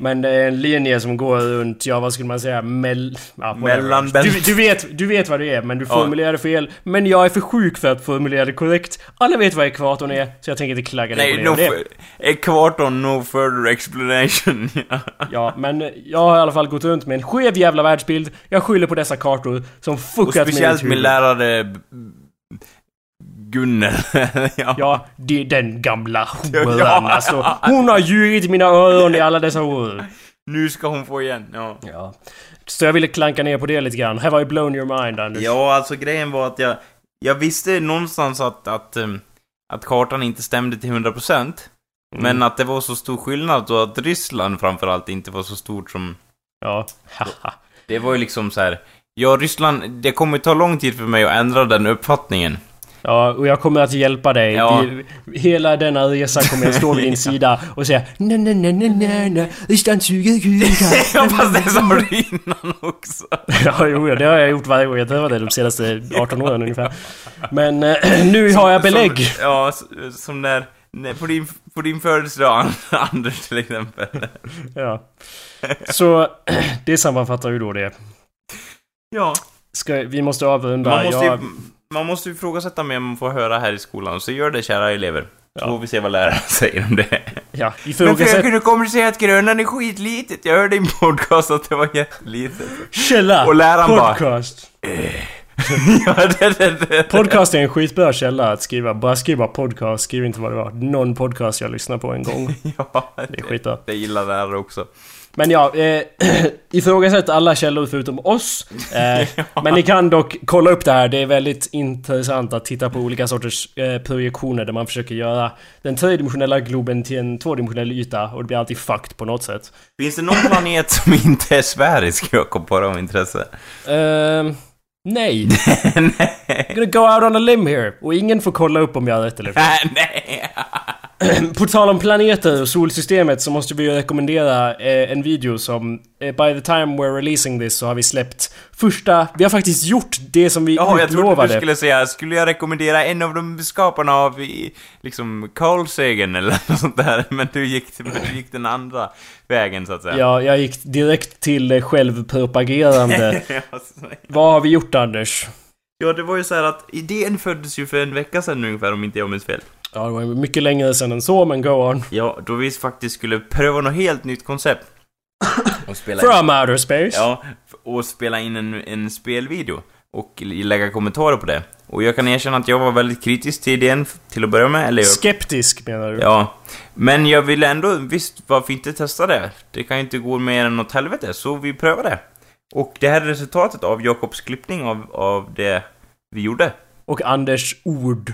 Men det är en linje som går runt, ja vad skulle man säga, mell... Ja. Mellanbält. du, du, vet, du vet vad det är, men du Ja. formulerade fel. Men jag är för sjuk för att formulera det korrekt. Alla vet vad ekvatorn är, så jag tänker inte klagga dig på no det. det. f- ekvatorn, no further explanation. Ja, men jag har i alla fall gått runt med en skev jävla världsbild. Jag skyller på dessa kartor som och fuckat med speciellt mitt min huvud. lärare Gunnel. ja. Ja, det är den gamla Ja. horan alltså. Hon har ljugit i mina öron i alla dessa år. Nu ska hon få igen, ja. Ja. Så jag ville klanka ner på det lite grann. Have I blown your mind, Anders? Ja, alltså grejen var att jag... Jag visste någonstans att, att, um, att kartan inte stämde till 100%. Mm. Men att det var så stor skillnad och att Ryssland framförallt inte var så stort som... Ja. Haha. Det var ju liksom så här. Ja, Ryssland, det kommer ta lång tid för mig att ändra den uppfattningen. Ja, och jag kommer att hjälpa dig. Ja. Hela denna resa kommer jag stå vid din sida och säga nej, nej, nej, nej, nej, nej, Ryssland suger kukar. Ja, fast det sa du innan också. Ja, jo, det har jag gjort varje gång jag träffat dig de senaste 18 åren ungefär. Men eh, nu har jag belägg. Som, ja, som när... när på, din, på din födelsedag, Anders till exempel. Ja. Så det sammanfattar ju då det. Ja. Ska, vi måste avrunda. Man måste, ju, Jag- man måste ju ifrågasätta mer än man får höra här i skolan, så gör det kära elever. Så Ja. får vi se vad läraren säger om det. ja, Men ifrågasätt fröken, du kommer säga att Grönan är skitlitet. Jag hörde i en podcast att det var jättelitet. källa! Och läraren bara- Podcast! ja, det, det, det. Podcast är en skitbra källa att skriva. Bara skriv bara podcast, skriv inte vad det var. Någon podcast jag lyssnade på en gång. Ja, Det är skitbra. det gillar lärare också. Men ja, eh, ifrågasätt alla källor förutom oss. Eh, Men ni kan dock kolla upp det här. Det är väldigt intressant att titta på olika sorters eh, projektioner där man försöker göra den tredimensionella globen till en tvådimensionell yta och det blir alltid fucked på något sätt. Finns det någon planet som inte är sfärisk, Jakob, bara av intresse? Ehm, nej. nej. I'm gonna go out on a limb here. Och ingen får kolla upp om jag har rätt eller fel. Nej, nej. På tal om planeter och solsystemet så måste vi ju rekommendera eh, en video som... Eh, by the time we're releasing this så har vi släppt första... Vi har faktiskt gjort det som vi Ja, jag trodde utlovade. du skulle säga, skulle jag rekommendera en av de skaparna av, i, liksom, Carl Sagan eller något sånt där, men du gick, du gick den andra vägen, så att säga. Ja, jag gick direkt till självpropagerande. Vad har vi gjort Anders? ja, det var ju så här att idén föddes ju för en vecka sedan ungefär, om inte jag minns fel. Ja, det var mycket längre sedan än så, men go on. Ja, då vi faktiskt skulle pröva något helt nytt koncept. Och spela in. From outer space. Ja, och spela in en, en spelvideo. Och lägga kommentarer på det. Och jag kan erkänna att jag var väldigt kritisk till idén till att börja med, eller jag Skeptisk menar du? Ja, men jag ville ändå, visst, varför inte testa det? Det kan ju inte gå mer än åt helvete, så vi prövar det. Och det här är resultatet av Jakobs klippning av, av det vi gjorde. Och Anders ord.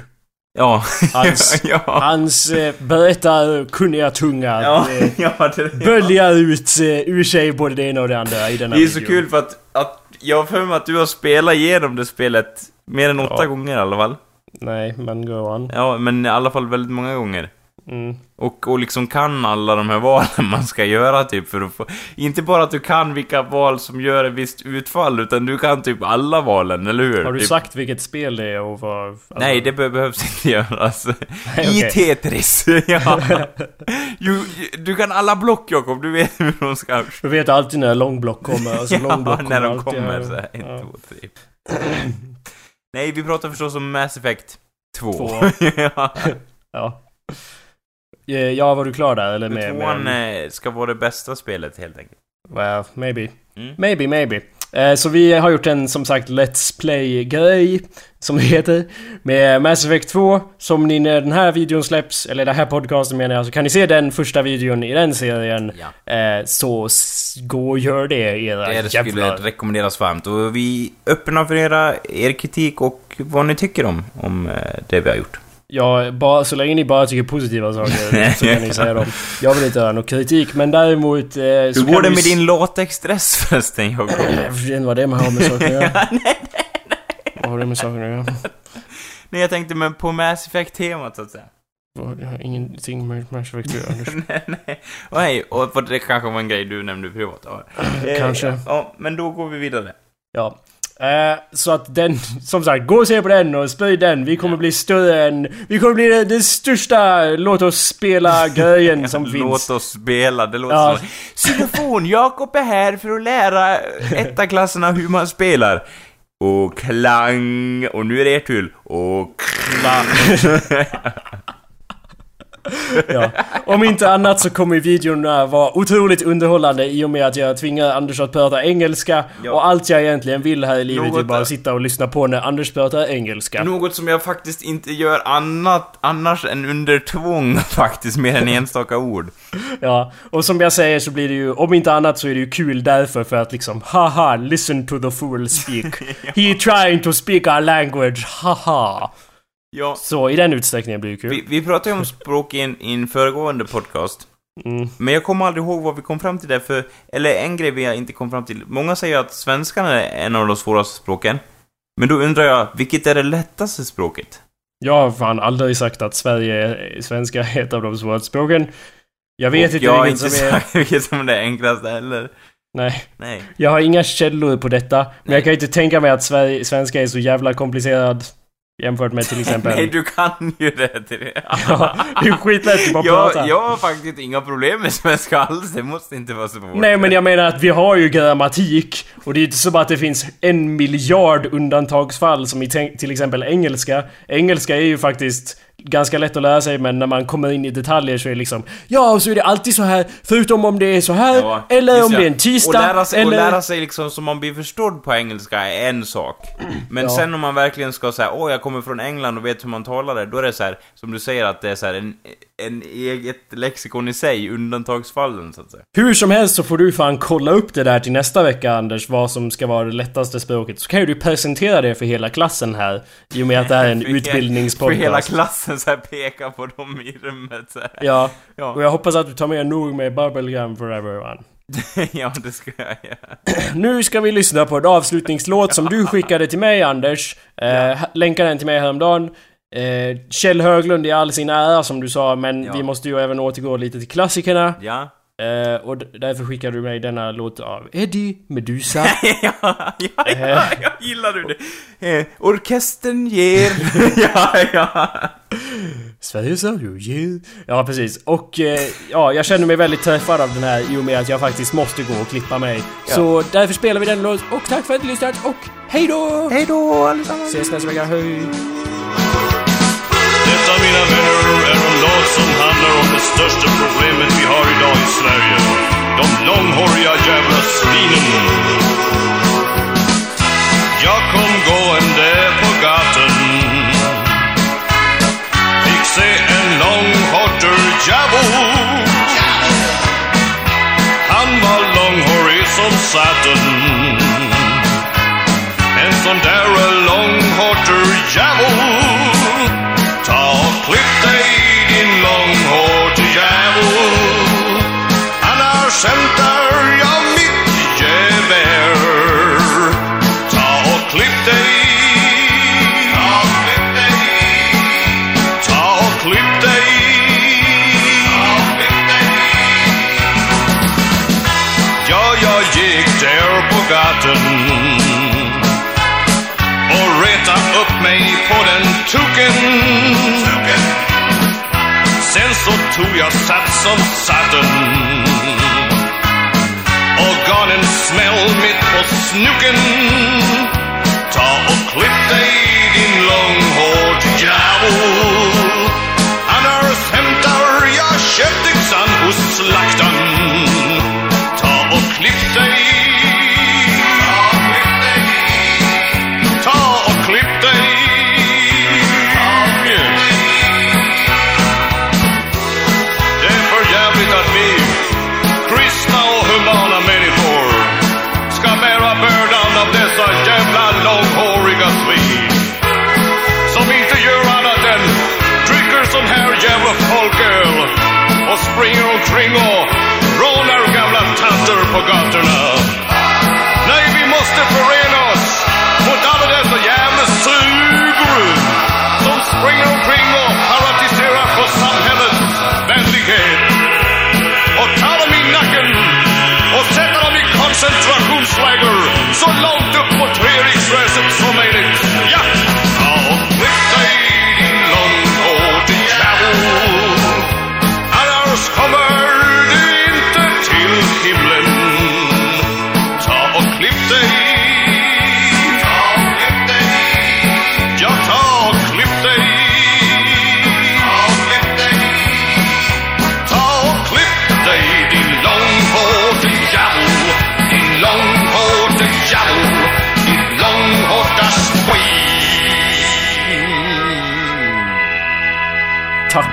Ja. Hans- ja. Hans eh, berättarkunniga tunga Ja, eh, ja, det, böljar ut eh, ur sig både det ena och det andra i denna det är så video. kul för att, att jag har för mig att du har spelat igenom det spelet mer än åtta Ja. gånger i alla fall. Nej, men go on. Ja, men i alla fall väldigt många gånger. Mm. Och, och liksom kan alla de här valen man ska göra typ för att få... Inte bara att du kan vilka val som gör ett visst utfall, utan du kan typ alla valen, eller hur? Har du typ, sagt vilket spel det är och vad... alltså- Nej, det be behövs inte göras. okej. I Tetris, ja. ju, du kan alla block, Jakob. Du vet hur de ska... Du vet alltid när långblock kommer. Alltså ja, långblock när de kommer så här. Ja. tre. Nej, vi pratar förstås om Mass Effect 2. Två. ja. Ja. Eh, Ja, var du klar där eller? Med, Tvåan med, eh, ska vara det bästa spelet, helt enkelt. well, maybe. Mm. Maybe, maybe. Eh, Så vi har gjort en som sagt Let's Play-grej, som det heter, med Mass Effect 2. Som ni när den här videon släpps, eller den här podcasten menar jag, så kan ni se den första videon i den serien. Ja. Så gå och gör det era Det skulle jävlar. rekommenderas varmt. Och vi är öppna för era, er kritik och vad ni tycker om, om det vi har gjort. Ja, bara, så länge ni bara tycker positiva saker så kan ni säga dem. Jag vill inte höra någon kritik, men däremot... Eh, Hur går det med din latexdress förresten, Jakob? Jag vet inte vad det har med saken att göra. Vad har det med saken att göra? Nej, jag tänkte men på Mass Effect-temat, så att säga. Jag har ingenting med Mass Effect att göra, Anders. nej, nej. Och hej, och det kanske var en grej du nämnde privat. Ja. Eh, Kanske. Ja, men då går vi vidare. Ja. Eh, så att den, som sagt, gå och se på den och sprid den. Vi kommer bli större än... Vi kommer bli den, största låt oss spela grejen som Låt finns. oss spela, det låter Ja. som... Xylofon, Jakob är här för att lära etta-klasserna hur man spelar. Och klang, och nu är det er tur. Och klang. Ja. Om inte annat så kommer videorna vara otroligt underhållande i och med att jag tvingar Anders att prata engelska. Ja. Och allt jag egentligen vill här i livet är Något bara där. att sitta och lyssna på när Anders pratar engelska. Något som jag faktiskt inte gör annat, annars än under tvång faktiskt, mer än enstaka ord. Ja, och som jag säger så blir det ju, om inte annat så är det ju kul därför för att liksom haha, listen to the fool speak. He trying to speak our language, haha. Ja, Så i den utsträckningen blir det kul. vi, vi pratade ju om språk i en, i en föregående podcast. Mm. Men jag kommer aldrig ihåg vad vi kom fram till där, för... Eller en grej vi inte kom fram till. Många säger att svenskan är en av de svåraste språken. Men då undrar jag, vilket är det lättaste språket? Jag har fan aldrig sagt att Sverige, svenska är ett av de svåraste språken. Jag vet Och inte jag inte som är... vilket som är det enklaste heller. Nej. Nej. Jag har inga källor på detta. Men jag kan ju inte tänka mig att Sverige, svenska är så jävla komplicerad. Jämfört med till exempel... Nej, du kan ju det till det. ja, det är skitlätt att bara jag, prata. jag har faktiskt inga problem med svenska alls, det måste inte vara svårt. Nej men jag menar att vi har ju grammatik och det är inte så bara att det finns en miljard undantagsfall som i till exempel engelska. Engelska är ju faktiskt ganska lätt att lära sig men när man kommer in i detaljer så är det liksom Ja, och så är det alltid så här förutom om det är så här Ja, eller om ja. det är en tisdag och lära, sig, eller... och lära sig liksom så man blir förstådd på engelska är en sak. Men Ja. sen om man verkligen ska säga åh jag kommer från England och vet hur man talar det, då är det så här, som du säger att det är så här en, en eget lexikon i sig, undantagsfallen så att säga. Hur som helst så får du fan kolla upp det där till nästa vecka Anders, vad som ska vara det lättaste språket. Så kan ju du presentera det för hela klassen här. I och med att det här är en he- För hela utbildningspodcast. klassen så här peka på dem i rummet så här. Ja, Ja. och jag hoppas att du tar med nog med Bubblegum for everyone. ja, det ska jag göra. Nu ska vi lyssna på en avslutningslåt som du skickade till mig Anders. Eh, Länkade den till mig häromdagen. Eh, Kjell Höglund i all sin ära som du sa, men Ja. vi måste ju även återgå lite till klassikerna. Ja. Eh, och därför skickade du mig denna låt av Eddie Medusa. ja, ja, ja, jag gillar du det. Eh, orkestern ger... ja, ja. Sveriges Radio ger... Ja, precis. Och eh, ja, jag känner mig väldigt träffad av den här i och med att jag faktiskt måste gå och klippa mig. Så därför spelar vi den låt och tack för att ni lyssnat och hej då! Hej då allesammans. Ses nästa vecka, hej! Mina vänner är en låt som handlar om det största problemet vi har idag i Sverige. De långhåriga jävla svinen. Jag kom gående på gatan. Fick se en långhårter djävul. Jag sats som satten och gav en smäll mitt på snuken. Ta och klipp dig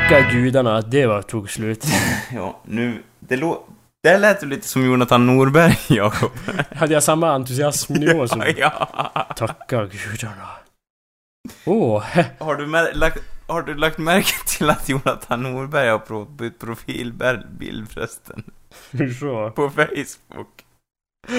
Tacka gudarna att det var tog slut. Ja, nu... Det lå... Det lät ju lite som Jonathan Norberg, Jakob. Hade jag samma entusiasmnivå som... ja. Tacka gudarna. Åh, oh, Har du, mär- lagt, har du lagt märke till att Jonathan Norberg har pro- bytt profilbild förresten? hur så? På Facebook? Eh,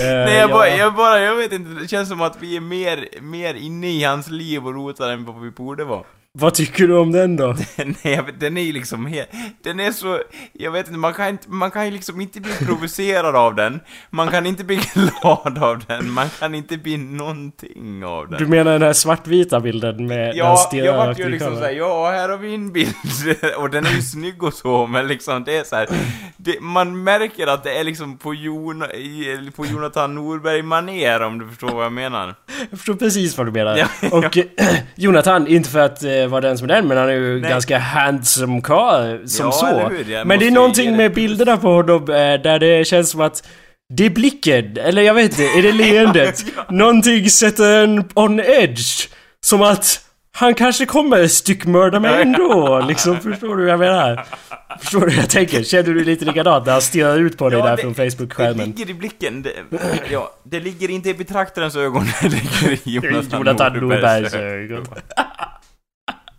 Nej, jag, ja. bara, jag bara, jag vet inte, det känns som att vi är mer, mer inne i hans liv och rotar än vad vi borde vara. Vad tycker du om den då? Nej, den är ju liksom helt... Den är så... Jag vet inte, man kan inte, man kan ju liksom inte bli provocerad av den. Man kan inte bli glad av den. Man kan inte bli någonting av den. Du menar den här svartvita bilden med den Ja, stirrar jag vart ju liksom såhär, ja här har vi en bild, och den är ju snygg och så, men liksom det är såhär, man märker att det är liksom på, Jon, på Jonathan norberg manér om du förstår vad jag menar. Jag förstår precis vad du menar. Ja, och Jonathan, inte för att eh, vara den som är den, men han är ju Nej. ganska handsome karl som Ja, så. hur? Men det är någonting det med bilderna på honom eh, där det känns som att det är blicken, eller jag vet inte, är det leendet? Någonting sätter en on edge. Som att han kanske kommer styckmörda mig ändå, liksom. Förstår du vad jag menar? Förstår du hur jag tänker? Känner du lite likadant när han stirrar ut på dig Ja, där det- från Det Facebook-skärmen? ligger i blicken, det, ja, det ligger inte i betraktarens ögon, det ligger i Jonathan, Jonathan Norbergs ögon.